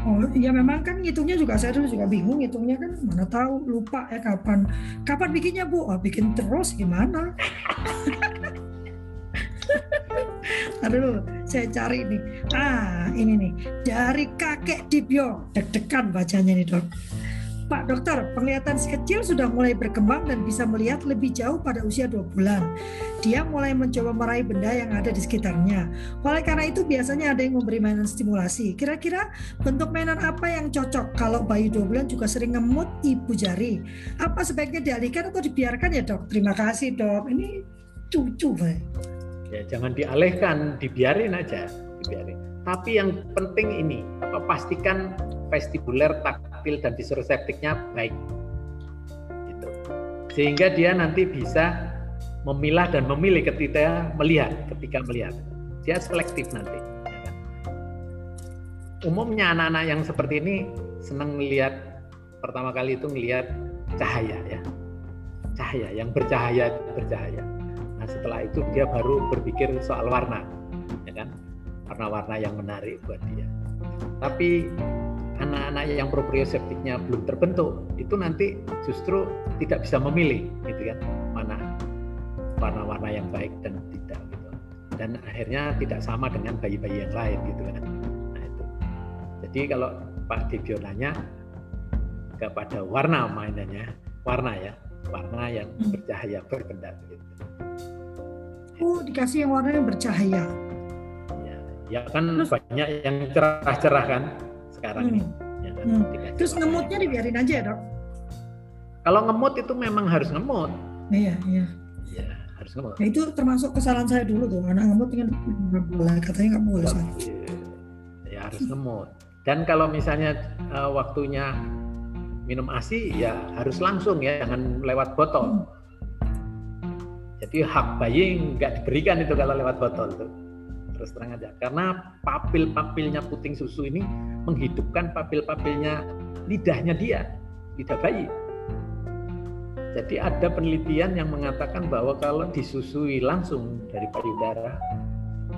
Oh iya memang kan ngitungnya juga saya dulu juga bingung ngitungnya kan mana tahu lupa ya kapan kapan bikinnya bu oh, bikin terus gimana <laughs> Aduh, saya cari nih. Ah, ini nih. Dari kakek Dibyo. Deg-degan bacanya nih, Dok. Pak dokter, penglihatan si kecil sudah mulai berkembang dan bisa melihat lebih jauh pada usia 2 bulan. Dia mulai mencoba meraih benda yang ada di sekitarnya. Oleh karena itu biasanya ada yang memberi mainan stimulasi. Kira-kira bentuk mainan apa yang cocok kalau bayi 2 bulan juga sering ngemut ibu jari? Apa sebaiknya dialihkan atau dibiarkan ya dok? Terima kasih dok. Ini cucu Pak. Ya jangan dialihkan, dibiarin aja, dibiarin. Tapi yang penting ini, apa pastikan vestibuler, taktil dan viseroseptiknya baik. Gitu. Sehingga dia nanti bisa memilah dan memilih ketika melihat, ketika melihat. Dia selektif nanti. ya kan. Umumnya anak-anak yang seperti ini senang melihat pertama kali itu melihat cahaya ya. Cahaya yang bercahaya bercahaya. Nah setelah itu dia baru berpikir soal warna, ya kan? Warna-warna yang menarik buat dia. Tapi anak-anak yang proprioseptiknya belum terbentuk, itu nanti justru tidak bisa memilih, gitu kan? Mana warna-warna yang baik dan tidak, gitu. Dan akhirnya tidak sama dengan bayi-bayi yang lain, gitu kan? Nah itu. Jadi kalau Pak Dibyo nanya kepada warna mainannya, warna ya, warna yang bercahaya berkedap gitu. Oh, dikasih yang warnanya bercahaya. Ya, ya kan Terus- banyak yang cerah-cerah kan sekarang Hmm. ini. Ya kan, Hmm. Terus warna ngemutnya yang- dibiarin aja ya dok? Kalau ngemut itu memang harus ngemut. Iya, iya. Ya, harus ngemut. Nah, itu termasuk kesalahan saya dulu tuh. Anak ngemut kan nggak boleh, katanya nggak boleh. Saya. Ya harus ngemut. Dan kalau misalnya uh, waktunya minum ASI ya harus langsung ya, jangan lewat botol. Jadi hak bayi nggak diberikan itu kalau lewat botol tuh. Terus terang aja. Karena papil-papilnya puting susu ini menghidupkan papil-papilnya lidahnya dia, lidah bayi. Jadi ada penelitian yang mengatakan bahwa kalau disusui langsung dari payudara,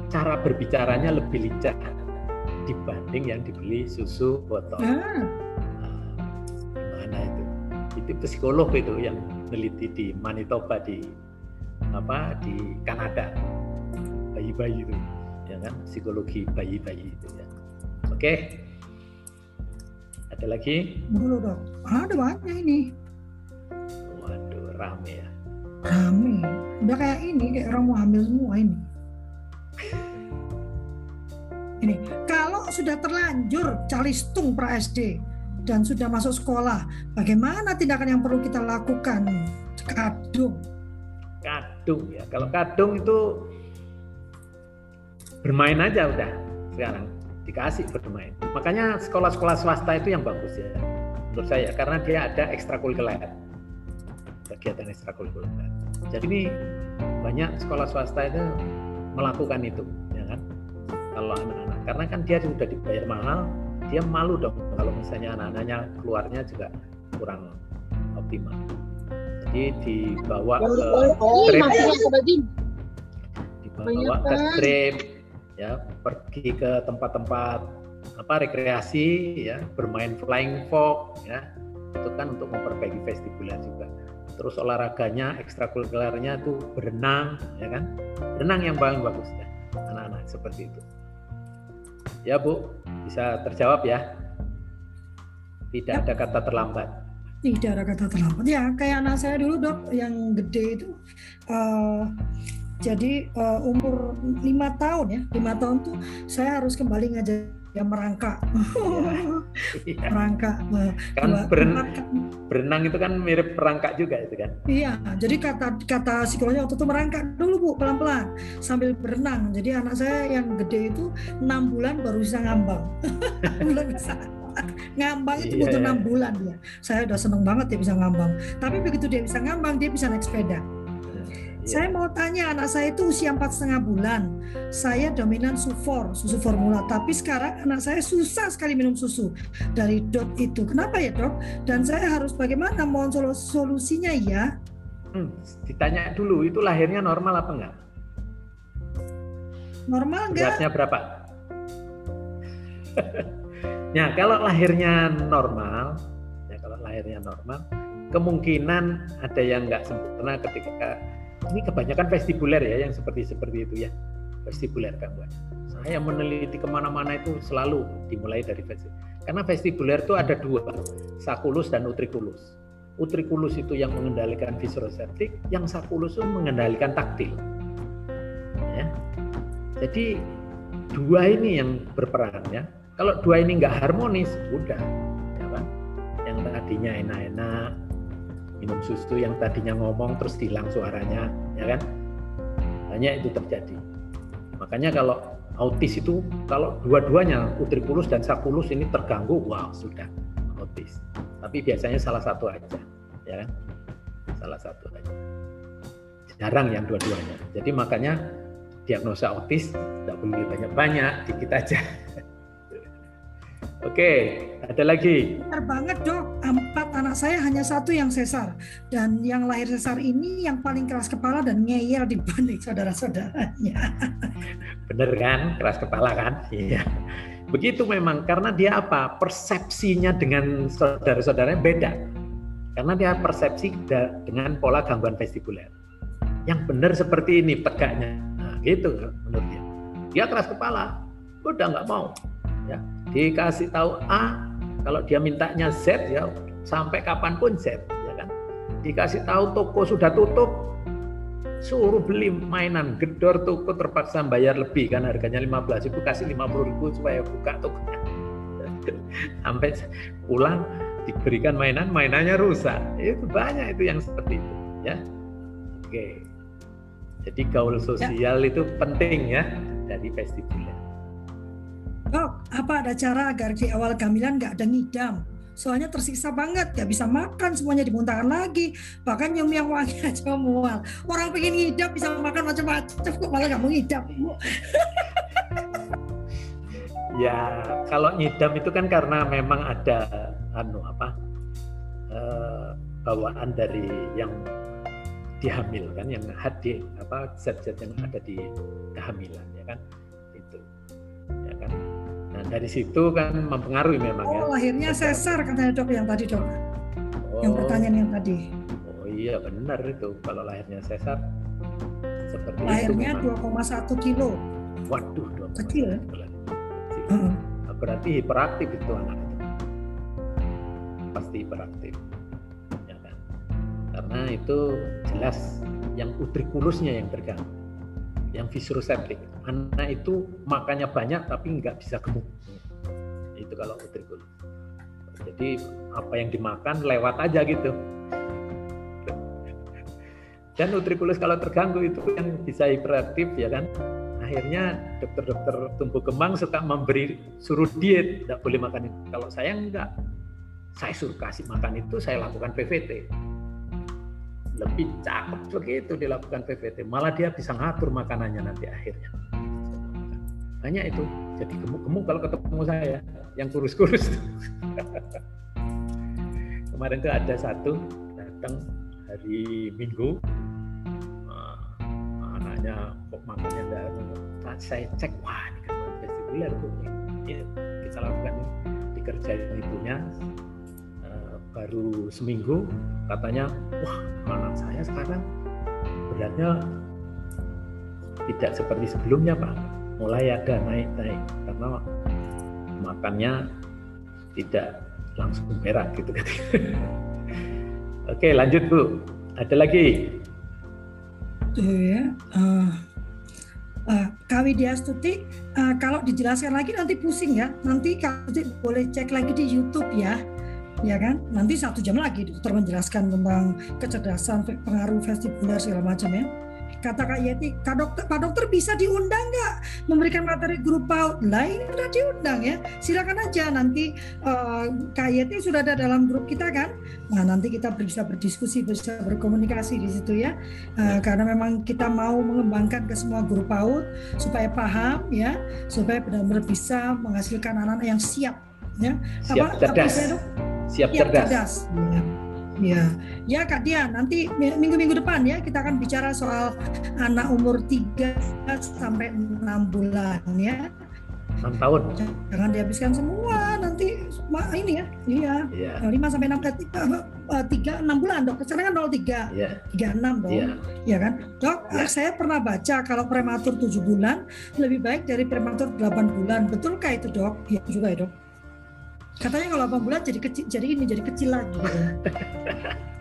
cara berbicaranya lebih lincah dibanding yang dibeli susu botol. Itu? Itu psikolog itu yang meneliti di Manitoba di apa di Kanada bayi-bayi itu, ya kan? Psikologi bayi-bayi itu ya. Oke. Ada lagi? dulu dok. Ada banyak ini. Waduh, rame ya. Rame. Udah kayak ini, kayak orang mau hamil semua ini. Ini, kalau sudah terlanjur calistung pra SD dan sudah masuk sekolah, bagaimana tindakan yang perlu kita lakukan? Kadung. Kadung ya. Kalau kadung itu bermain aja udah sekarang dikasih bermain. Makanya sekolah-sekolah swasta itu yang bagus ya menurut saya karena dia ada ekstrakurikuler kegiatan ekstrakurikuler. Jadi ini banyak sekolah swasta itu melakukan itu, ya kan? Kalau anak-anak, karena kan dia sudah dibayar mahal, dia malu dong kalau misalnya anak-anaknya keluarnya juga kurang optimal. Jadi dibawa ke trip, dibawa ke trip, ya pergi ke tempat-tempat apa rekreasi, ya bermain flying fox, ya. Itu kan untuk memperbaiki vestibular juga. Terus olahraganya ekstrakurikulernya itu berenang ya kan? Berenang yang paling bagus ya anak-anak seperti itu ya bu. Bisa terjawab ya. Tidak ada kata terlambat. Tidak ada kata terlambat. Ya, kayak anak saya dulu dok, yang gede itu, eh, jadi eh, umur lima tahun ya, lima tahun tuh saya harus kembali ngajar dia merangkak, Iya. <laughs> merangkak. kan beren- kali. berenang itu kan mirip perangkak juga itu kan Iya, jadi kata kata psikolognya waktu itu merangkak dulu bu pelan-pelan sambil berenang. Jadi anak saya yang gede itu enam bulan baru bisa ngambang, <laughs> belum bisa ngambang itu Iya, butuh iya. enam bulan dia. Saya udah seneng banget dia bisa ngambang. Tapi begitu dia bisa ngambang dia bisa naik sepeda. Iya. Saya mau tanya anak saya itu usia empat setengah bulan. Saya dominan sufor, susu formula. Tapi sekarang anak saya susah sekali minum susu dari dot itu. Kenapa ya dok? Dan saya harus bagaimana? Mohon solu- solusinya ya. Hmm, ditanya dulu itu lahirnya normal apa enggak Normal enggak? beratnya berapa <laughs> ya kalau lahirnya normal ya kalau lahirnya normal kemungkinan ada yang nggak sempurna ketika ini kebanyakan vestibuler ya yang seperti seperti itu ya. Vestibuler buat saya meneliti ke mana-mana itu selalu dimulai dari vestibuler karena vestibuler itu ada dua sakulus dan utriculus utriculus itu yang mengendalikan visoroseptik yang sakulus itu mengendalikan taktil. Ya. Jadi dua ini yang berperan ya. Kalau dua ini nggak harmonis udah ya kan? Yang tadinya enak-enak minum susu yang tadinya ngomong terus hilang suaranya ya kan? Banyak itu terjadi. Makanya kalau autis itu kalau dua-duanya utriculus dan sakulus ini terganggu wow sudah autis. Tapi biasanya salah satu aja ya kan? Salah satu aja. Jarang yang dua-duanya. Jadi makanya diagnosa autis tidak boleh banyak-banyak dikit aja <laughs> Oke, ada lagi. Benar banget dok, empat anak saya hanya satu yang sesar dan yang lahir sesar ini yang paling keras kepala dan ngeyel dibanding saudara-saudaranya. <laughs> Bener kan? Keras kepala kan? Iya. Begitu memang karena dia apa? Persepsinya dengan saudara-saudaranya beda. Karena dia persepsi dengan pola gangguan vestibuler. Yang benar seperti ini tegaknya. Nah, gitu menurut dia. Dia keras kepala, udah nggak mau. Ya, dikasih tahu A, kalau dia mintanya Z ya sampai kapan pun Z, ya kan? Dikasih tahu toko sudah tutup, suruh beli mainan gedor toko terpaksa bayar lebih kan harganya 15 ribu kasih 50 ribu supaya buka tokonya. <laughs> Sampai pulang diberikan mainan mainannya rusak. Itu banyak itu yang seperti itu ya. Oke. Jadi gaul sosial itu penting ya dari vestibuler. Dok, apa ada cara agar di awal kehamilan nggak ada ngidam? Soalnya tersiksa banget, nggak bisa makan, semuanya dimuntahkan lagi. Bahkan yang yang wangi <laughs> aja mual. Orang pengen ngidam bisa makan macam-macam, kok malah nggak mau ngidam. <laughs> Ya, kalau ngidam itu kan karena memang ada anu apa eh, bawaan dari yang dihamilkan, yang hadir apa zat-zat yang ada di kehamilan ya kan dari situ kan mempengaruhi memang ya. Oh, lahirnya sesar katanya dok yang tadi dok. Oh, Yang pertanyaan yang tadi. Oh iya benar itu kalau lahirnya sesar seperti Lahirnya itu. memang. 2,1 kilo. Waduh, dua Kecil? Kecil. Heeh. Nah, berarti hiperaktif itu anak itu pasti hiperaktif ya kan karena itu jelas yang utrikulusnya yang terganggu yang visceroseptic anak itu makannya banyak tapi nggak bisa gemuk. Itu kalau utrikulus jadi apa yang dimakan lewat aja gitu. Dan utrikulus kalau terganggu itu yang bisa hiperaktif ya kan? Akhirnya dokter-dokter tumbuh kembang suka memberi suruh diet tidak boleh makan itu kalau saya enggak saya suruh kasih makan itu saya lakukan PVT lebih cakep begitu dilakukan PVT malah dia bisa ngatur makanannya nanti akhirnya. Banyak itu. Jadi gemuk-gemuk kalau ketemu saya yang kurus-kurus. <laughs> Kemarin itu ada satu datang hari Minggu. Uh, anaknya kok makannya enggak nah, saya cek wah ini kan vestibuler tuh ini kita lakukan dikerjain ibunya baru seminggu katanya wah anak saya sekarang beratnya tidak seperti sebelumnya pak mulai ada naik-naik karena makannya tidak langsung merah gitu kan <laughs> oke lanjut bu ada lagi ya. Uh, uh, uh, kalau dijelaskan lagi nanti pusing ya. Nanti Stuti boleh cek lagi di YouTube ya. Ya kan? Nanti satu jam lagi dokter menjelaskan tentang kecerdasan, pengaruh vestibuler segala macam ya. Kata Kak Yeti, Kak dokter, Pak dokter bisa diundang nggak memberikan materi grup PAUD? Lah ini udah diundang ya. Silakan aja nanti uh, Kak Yeti sudah ada dalam grup kita kan. Nah nanti kita bisa berdiskusi, bisa berkomunikasi di situ ya. Uh, karena memang kita mau mengembangkan ke semua guru PAUD supaya paham ya, supaya benar-benar bisa menghasilkan anak-anak yang siap ya. siap Apa- cerdas apa? Siap Siap cerdas cerdas. Ya. Ya, ya Kak Dia, nanti mi- minggu-minggu depan ya kita akan bicara soal anak umur 3 sampai 6 bulan ya. enam tahun Jangan dihabiskan semua nanti ini ya. Iya. ya 5 sampai 6 eh, tiga- 3 6 bulan, Dok. Sekarang kan 03. ya 36 dong. ya Ya kan? Dok, Ya. saya pernah baca kalau prematur 7 bulan lebih baik dari prematur 8 bulan. Betulkah itu, Dok? Iya juga ya, Dok. Katanya kalau 8 bulan jadi kecil jadi ini jadi kecil lagi gitu. <laughs>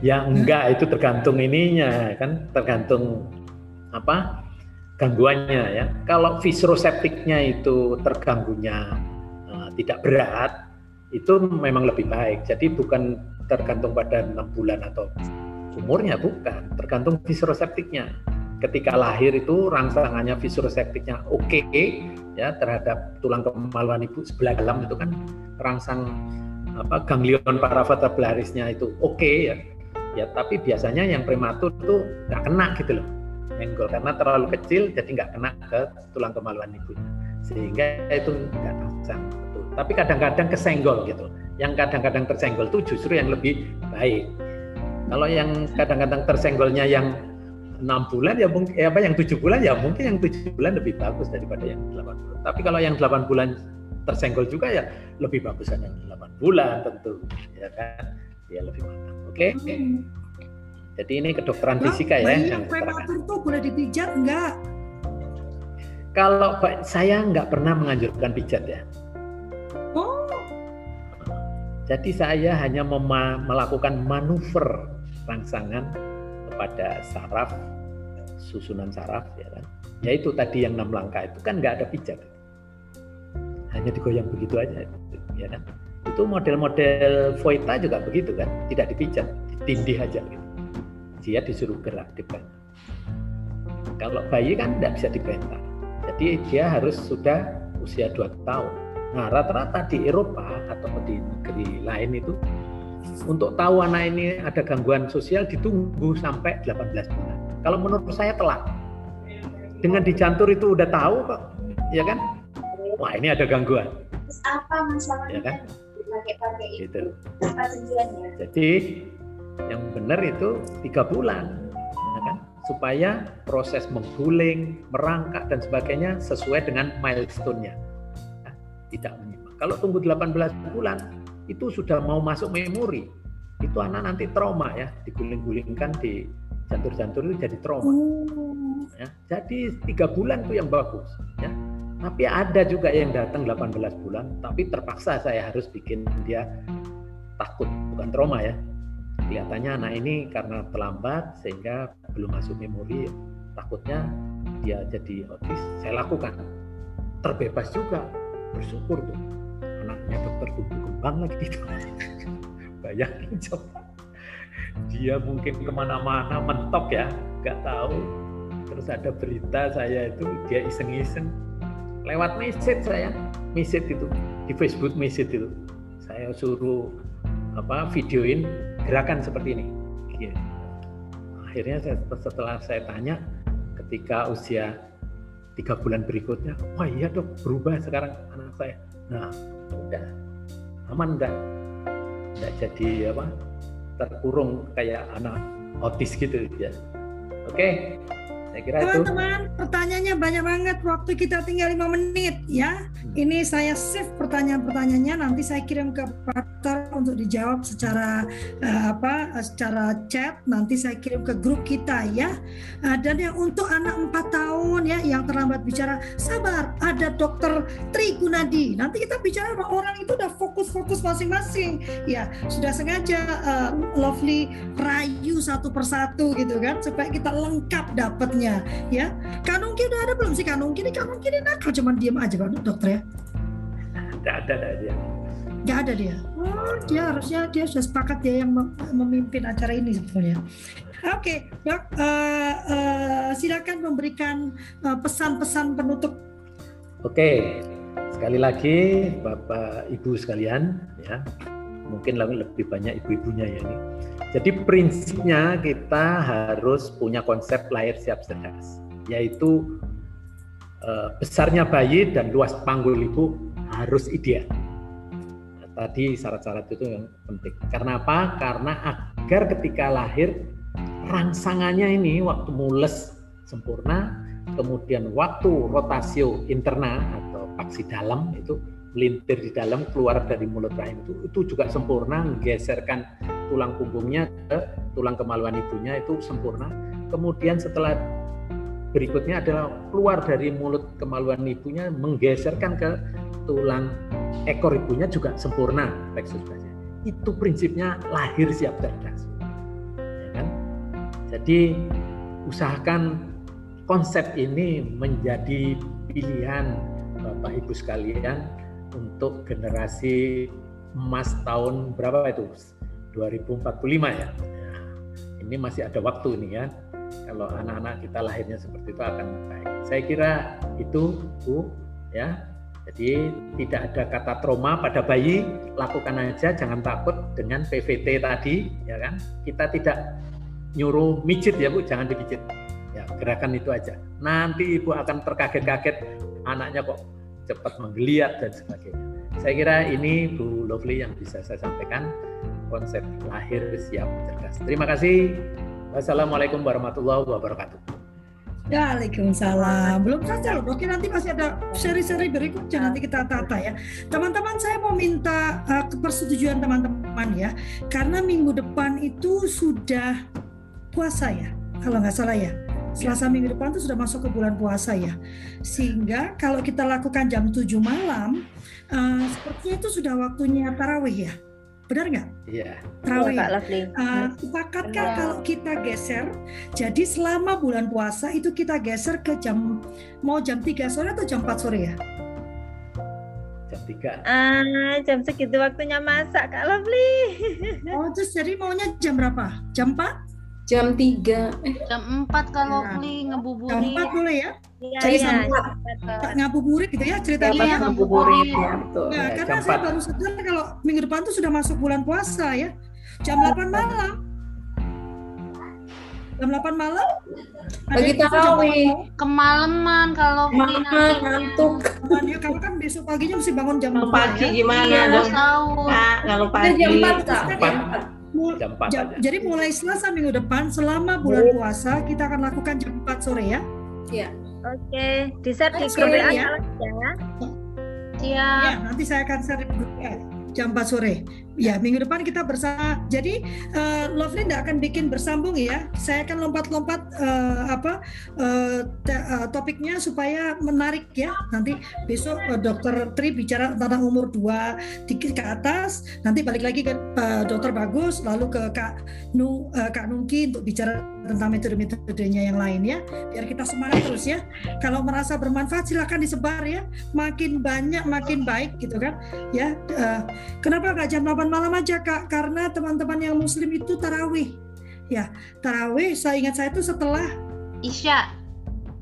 Ya enggak, itu tergantung ininya kan, tergantung apa gangguannya ya. Kalau visceroseptiknya itu terganggunya eh, tidak berat, itu memang lebih baik. Jadi bukan tergantung pada enam bulan atau umurnya, bukan. Tergantung visceroseptiknya. Ketika lahir itu rangsangannya visceroseptiknya oke ya terhadap tulang kemaluan ibu sebelah dalam itu kan rangsang apa ganglion paravertebralisnya itu oke ya. Ya tapi biasanya yang prematur tuh nggak kena gitu loh enggol karena terlalu kecil jadi nggak kena ke tulang kemaluan ibunya sehingga itu nggak rangsang betul. Tapi kadang-kadang kesenggol gitu yang kadang-kadang tersenggol tuh justru yang lebih baik. Kalau yang kadang-kadang tersenggolnya yang enam bulan ya mungkin eh, apa yang tujuh bulan ya mungkin yang tujuh bulan lebih bagus daripada yang delapan bulan. Tapi kalau yang delapan bulan tersenggol juga ya lebih bagusan yang 8 bulan tentu ya kan? Ya lebih matang oke? Hmm. jadi ini kedokteran Dok, fisika ya yang prematur tuh boleh dipijat enggak? kalau saya nggak pernah menganjurkan pijat ya. Oh, jadi saya hanya melakukan manuver rangsangan kepada saraf susunan saraf ya kan? Yaitu tadi yang enam langkah itu kan nggak ada pijat. Hanya digoyang begitu aja ya kan? Itu model-model Voita juga begitu kan? Tidak dipijat ditindih aja gitu. Dia disuruh gerak depan kalau bayi kan tidak bisa dibentak. Jadi dia harus sudah usia 2 tahun. Nah, rata-rata di Eropa atau di negeri lain itu untuk tahu anak ini ada gangguan sosial ditunggu sampai 18 bulan. Kalau menurut saya telat. Dengan dicantur itu udah tahu kok, ya kan? Wah ini ada gangguan. apa masalahnya Ya kan? dipakai-pakai itu Gitu. apa tujuannya Jadi yang benar itu tiga bulan, ya kan? Supaya proses mengguling, merangkak dan sebagainya sesuai dengan milestone-nya. Ya, tidak menyimpang. Kalau tunggu 18 bulan, itu sudah mau masuk memori. Itu anak nanti trauma ya, diguling-gulingkan di jantur-jantur itu jadi trauma. Oh, ya. Jadi tiga bulan itu yang bagus ya. Tapi ada juga yang datang 18 bulan, tapi terpaksa saya harus bikin dia takut, bukan trauma ya. Kelihatannya anak ini karena terlambat sehingga belum masuk memori, takutnya dia jadi otis. Saya lakukan. Terbebas juga, bersyukur tuh. Anaknya dokter tumbuh kembang lagi itu. <laughs> Bayangin coba. Dia mungkin ke mana-mana mentok ya, nggak tahu terus ada berita saya itu dia iseng-iseng lewat message saya message itu di Facebook message itu saya suruh apa videoin gerakan seperti ini Gitu. akhirnya saya, setelah saya tanya ketika usia tiga bulan berikutnya wah iya dok berubah sekarang anak saya nah udah. Aman enggak enggak jadi apa terkurung kayak anak otis gitu ya. Oke saya kira itu Teman-teman, pertanyaannya banyak banget. Waktu kita tinggal lima menit ya. Ini saya save pertanyaan-pertanyaannya. Nanti saya kirim ke Pakar untuk dijawab secara eh, apa? Secara chat. Nanti saya kirim ke grup kita ya. Eh, dan yang untuk anak 4 tahun ya yang terlambat bicara, sabar. Ada Dokter Tri Gunadi. Nanti kita bicara sama orang itu udah fokus-fokus masing-masing. Ya sudah sengaja eh, Lovely rayu satu persatu gitu kan supaya kita lengkap ya. Kanungki udah ada belum sih Kanungki? Ini Kanungki ini nakal cuman diem aja Pak dokter ya. enggak ada ada dia Gak ada dia. Oh, dia harusnya dia sudah sepakat dia yang mem- memimpin acara ini sebetulnya. Oke, dok, eh, eh, silakan memberikan eh, pesan-pesan penutup. Oke, sekali lagi Bapak Ibu sekalian ya, mungkin lebih banyak ibu-ibunya ya ini. Jadi prinsipnya kita harus punya konsep lahir siap cerdas, yaitu eh, besarnya bayi dan luas panggul ibu harus ideal. Tadi syarat-syarat itu yang penting. Karena apa? Karena agar ketika lahir rangsangannya ini waktu mules sempurna, kemudian waktu rotasio interna atau paksi dalam itu melintir di dalam keluar dari mulut rahim itu. Itu juga sempurna menggeserkan tulang punggungnya ke tulang kemaluan ibunya itu sempurna. Kemudian setelah berikutnya adalah keluar dari mulut kemaluan ibunya menggeserkan ke tulang ekor ibunya juga sempurna itu prinsipnya lahir siap cerdas. Ya kan? Jadi usahakan konsep ini menjadi pilihan Bapak Ibu sekalian untuk generasi emas tahun berapa itu? 2045 ya. Ini masih ada waktu nih ya. Kalau anak-anak kita lahirnya seperti itu akan baik. Saya kira itu Bu ya. Jadi tidak ada kata trauma pada bayi, lakukan aja jangan takut dengan PVT tadi ya kan. Kita tidak nyuruh mijit ya Bu, jangan dipijit. Ya, gerakan itu aja. Nanti Ibu akan terkaget-kaget anaknya kok cepat menggeliat dan sebagainya. Saya kira ini Bu Lovely yang bisa saya sampaikan konsep lahir siap cerdas. Terima kasih. Wassalamualaikum warahmatullahi wabarakatuh. Waalaikumsalam. Belum saja loh, oke nanti masih ada seri-seri berikutnya nanti kita tata ya. Teman-teman saya mau minta uh, kepersetujuan teman-teman ya, karena minggu depan itu sudah puasa ya, kalau nggak salah ya. Selasa minggu depan itu sudah masuk ke bulan puasa ya. Sehingga kalau kita lakukan jam 7 malam, uh, sepertinya itu sudah waktunya tarawih ya. Benar nggak? Iya. Tarawih. Kak Lovely. Uh, sepakatkah Benar. kalau kita geser? Jadi selama bulan puasa itu kita geser ke jam mau jam 3 sore atau jam 4 sore ya? Jam 3. Ah, jam segitu waktunya masak Kak Lovely. <laughs> Oh, terus jadi maunya jam berapa? Jam 4? Jam 3. Eh, Jam 4 kalau Nah. Kli Jam ngebuburit. 4 boleh ya? Iya, Jadi iya. sempat. Ngabuburit gitu ya ceritanya. dapat Iya, ngabuburit ya, betul. Nah, Ya, karena saya 4. baru sadar kalau minggu depan tuh sudah masuk bulan puasa ya. Jam 8 malam. Jam 8 malam. jam tarawih. 8 Kemalaman kalau nanti. ngantuk. Ya, kamu kan besok paginya mesti bangun jam Kalau 2 pagi ya. gimana Iya, dong? sahur. Kak, kalau pagi. jam 4, Kak. Empat. Jam 4. Mul- Jam 4 jam- aja. jadi mulai Selasa minggu depan selama bulan puasa kita akan lakukan jam 4 sore ya. Oke, di share di grup WA ya. ya. Siap. Ya, nanti saya akan share di grup jam 4 sore. Ya, minggu depan kita bersama. Jadi eh, Lovely tidak akan bikin bersambung ya. Saya akan lompat-lompat eh, apa te- eh, topiknya supaya menarik ya. Nanti besok eh, Dokter Tri bicara tentang umur 2 dikit ke atas. Nanti balik lagi ke eh, Dokter Bagus, lalu ke Kak Nu, eh, Kak Nungki untuk bicara tentang metode-metodenya yang lain ya. Biar kita semangat terus ya. Kalau merasa bermanfaat silakan disebar ya makin banyak makin baik gitu kan ya eh, kenapa nggak jam 8 malam aja kak karena teman-teman yang muslim itu tarawih ya tarawih saya ingat saya itu setelah Isya.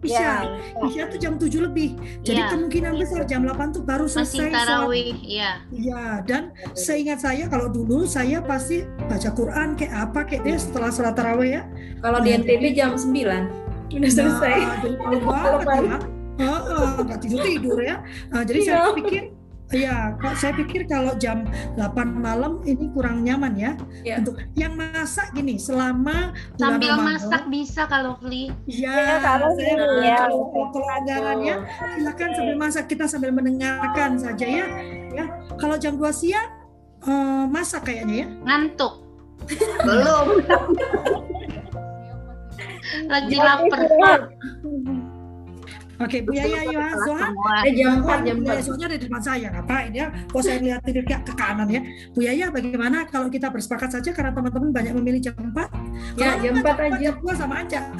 Isya isya itu jam 7 lebih jadi Iya. kemungkinan besar jam 8 tuh baru Masih selesai sholat tarawih. Iya. Iya, dan seingat saya kalau dulu saya pasti baca Quran kayak apa kayak dia setelah sholat tarawih ya. Kalau di NTB jam 9. Udah selesai. Nah, jadi tahu banget ya. Heeh, nggak tidur tidur ya. Nah, jadi saya Iya. pikir Ya, kok saya pikir kalau jam 8 malam ini kurang nyaman ya. Iya. Untuk yang masak gini selama bulan Sambil Ramadan. masak bisa kalau Kli. Ya, Iya, kalau saya ya. kalau, kalau, kalau anggarannya silakan sambil masak kita sambil mendengarkan saja ya. Ya, kalau jam 2 siang eh, masak kayaknya ya. Ngantuk. Belum. <laughs> Lagi lapar. Oke, Bu Yaya Yohan Zohan. Eh jam 4, jam Bu 4. Yaya Zohan ada di depan saya, ngapain ya? Kok saya lihat ke, ke kanan ya? Bu Yaya, bagaimana kalau kita bersepakat saja karena teman-teman banyak memilih jam 4? Ya, Kalau jam enggak, 4 aja. Jam 2 sama aja. <laughs>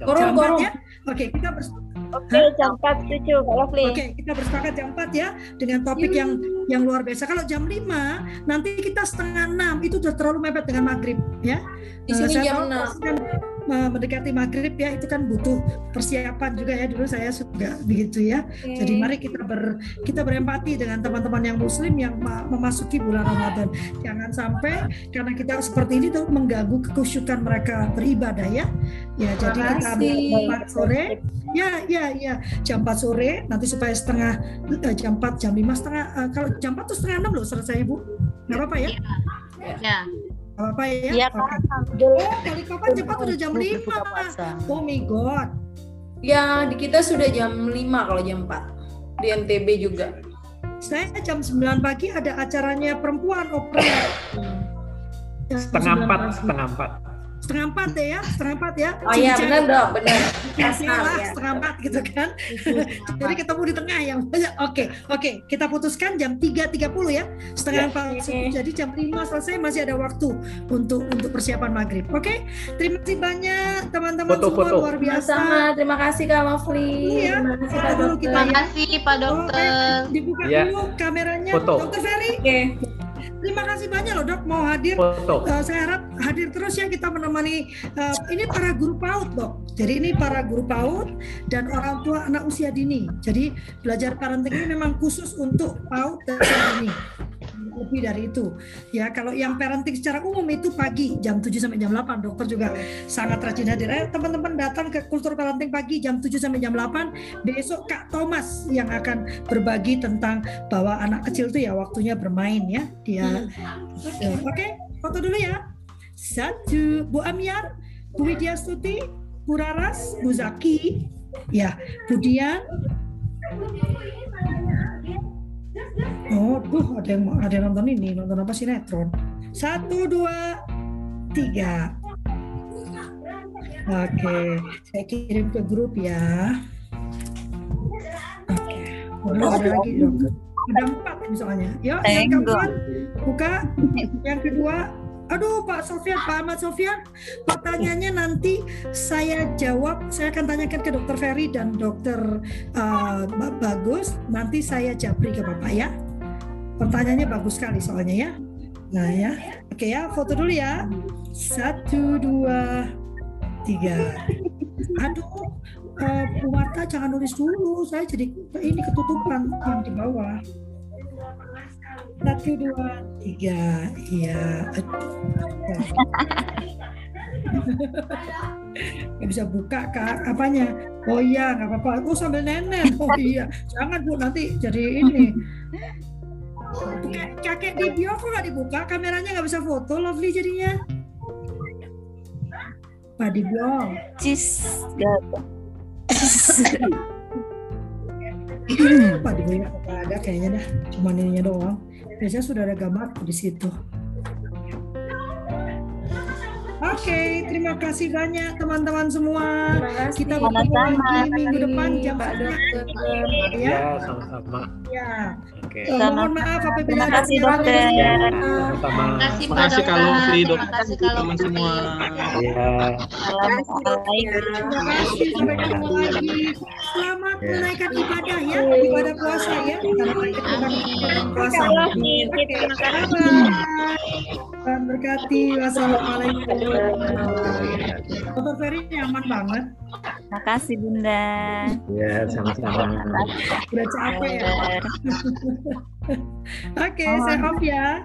Jam Korong, Jam 4 korong. ya. Oke, kita bersepakat. Oke, jam 4 setuju, Lovely. Oke, kita bersepakat jam 4 ya dengan topik yang yang luar biasa. Kalau jam 5 nanti kita setengah 6 itu sudah terlalu mepet dengan maghrib ya. Di sini saya jam tahu 6. Mendekati maghrib ya itu kan butuh persiapan juga ya dulu saya juga begitu ya. Jadi mari kita ber kita berempati dengan teman-teman yang muslim yang ma- memasuki bulan Ramadan. Jangan sampai karena kita seperti ini tuh mengganggu kekusyukan mereka beribadah ya. Ya, jadi kita kasih. jam 4 sore. Ya, ya, ya. Jam 4 sore nanti supaya setengah eh, jam 4 jam 5 setengah eh, kalau jam 4 tuh setengah 6 loh selesai Bu. Enggak apa-apa ya? Ya. Enggak apa-apa ya? Iya. Kak. Oh, kali kapan jam 4 udah jam 5. Oh my god. Ya, di kita sudah jam 5 kalau jam 4. Di NTB juga. Saya jam 9 pagi ada acaranya perempuan opera. Setengah 9 empat, pagi. setengah empat. Setengah empat ya, setengah empat ya. Oh iya, benar dong, benar. Lah ya. setengah empat gitu kan. Jadi ketemu di tengah yang banyak. Oke, oke. Kita putuskan jam 3.30 ya. Setengah Ya. empat. Oke. Jadi jam 5 selesai masih ada waktu untuk untuk persiapan maghrib. Oke. Terima kasih banyak teman-teman semua Foto-foto. luar biasa. Sama-sama. Terima kasih Kak Lovely. Iya. Terima kasih Kak Foto dulu Dokter. Terima kasih Pak Dokter. Dibuka Ya. dulu kameranya. Foto. Dokter Ferry, Oke. Terima kasih banyak loh dok mau hadir. Foto. Eh, saya harap hadir terus ya kita menemani eh, ini para guru PAUD dok. Jadi ini para guru PAUD dan orang tua anak usia dini. Jadi belajar parenting ini memang khusus untuk PAUD dan usia dini. Lebih dari itu. Ya kalau yang parenting secara umum itu pagi jam 7 sampai jam 8. Dokter juga sangat rajin hadir. Eh, teman-teman datang ke kultur parenting pagi jam 7 sampai jam 8. Besok Kak Thomas yang akan berbagi tentang bahwa anak kecil itu ya waktunya bermain ya. Dia Ya, Oke, foto dulu ya. Satu, Bu Amyar, Bu Widya Stuti, Bu Raras, Bu Zaki, ya, Bu Dian. Oh, duh, ada yang ada yang nonton ini, nonton apa sinetron? Satu, dua, tiga. Oke, saya kirim ke grup ya. Oke, oh, ada lagi dong. Ada empat ini soalnya. Yuk, yang keempat, buka. Yang kedua, aduh Pak Sofian, Pak Ahmad Sofian, pertanyaannya nanti saya jawab. Saya akan tanyakan ke Dokter Ferry dan Dokter uh, Ba- Bagus. Nanti saya japri ke Bapak ya. Pertanyaannya bagus sekali soalnya ya. Nah ya, oke ya, foto dulu ya. Satu, dua, tiga. Aduh, eh, Bu Marta jangan nulis dulu. Saya jadi ini ketutupan yang di bawah. Satu, dua, tiga. Iya. Nggak bisa buka kak. Apanya? Oh iya nggak apa-apa. Oh sambil nenek. Oh iya. Jangan bu. Nanti jadi ini. Kakek kakek di kok nggak dibuka? Kameranya nggak bisa foto. Lovely jadinya. Pak Dibio. Cis, gato. Pak Dibio nggak ada kayaknya dah. Cuma ininya doang. Biasanya sudah ada gambar di situ Oke, terima kasih banyak teman-teman semua. Kita bertemu lagi minggu depan jam Pak 9 Dokter. ya. Ya, sama-sama. Ya. Oke. Eh, mohon maaf apabila Terima ada dokter. Ya, sama-sama. Terima kasih Kak Lovely, dokter, teman semua. Ya. Assalamualaikum. Terima kasih sampai ketemu lagi. Selamat Ya. menaikkan ibadah ya, ibadah puasa ya. Terima kasih. Bye. Tuhan berkati. Wassalamualaikum. Dokter Ferry nyaman banget. Makasih Bunda. Ya, sama-sama. Udah capek ya. Dokter. <laughs> Oke, saya off ya.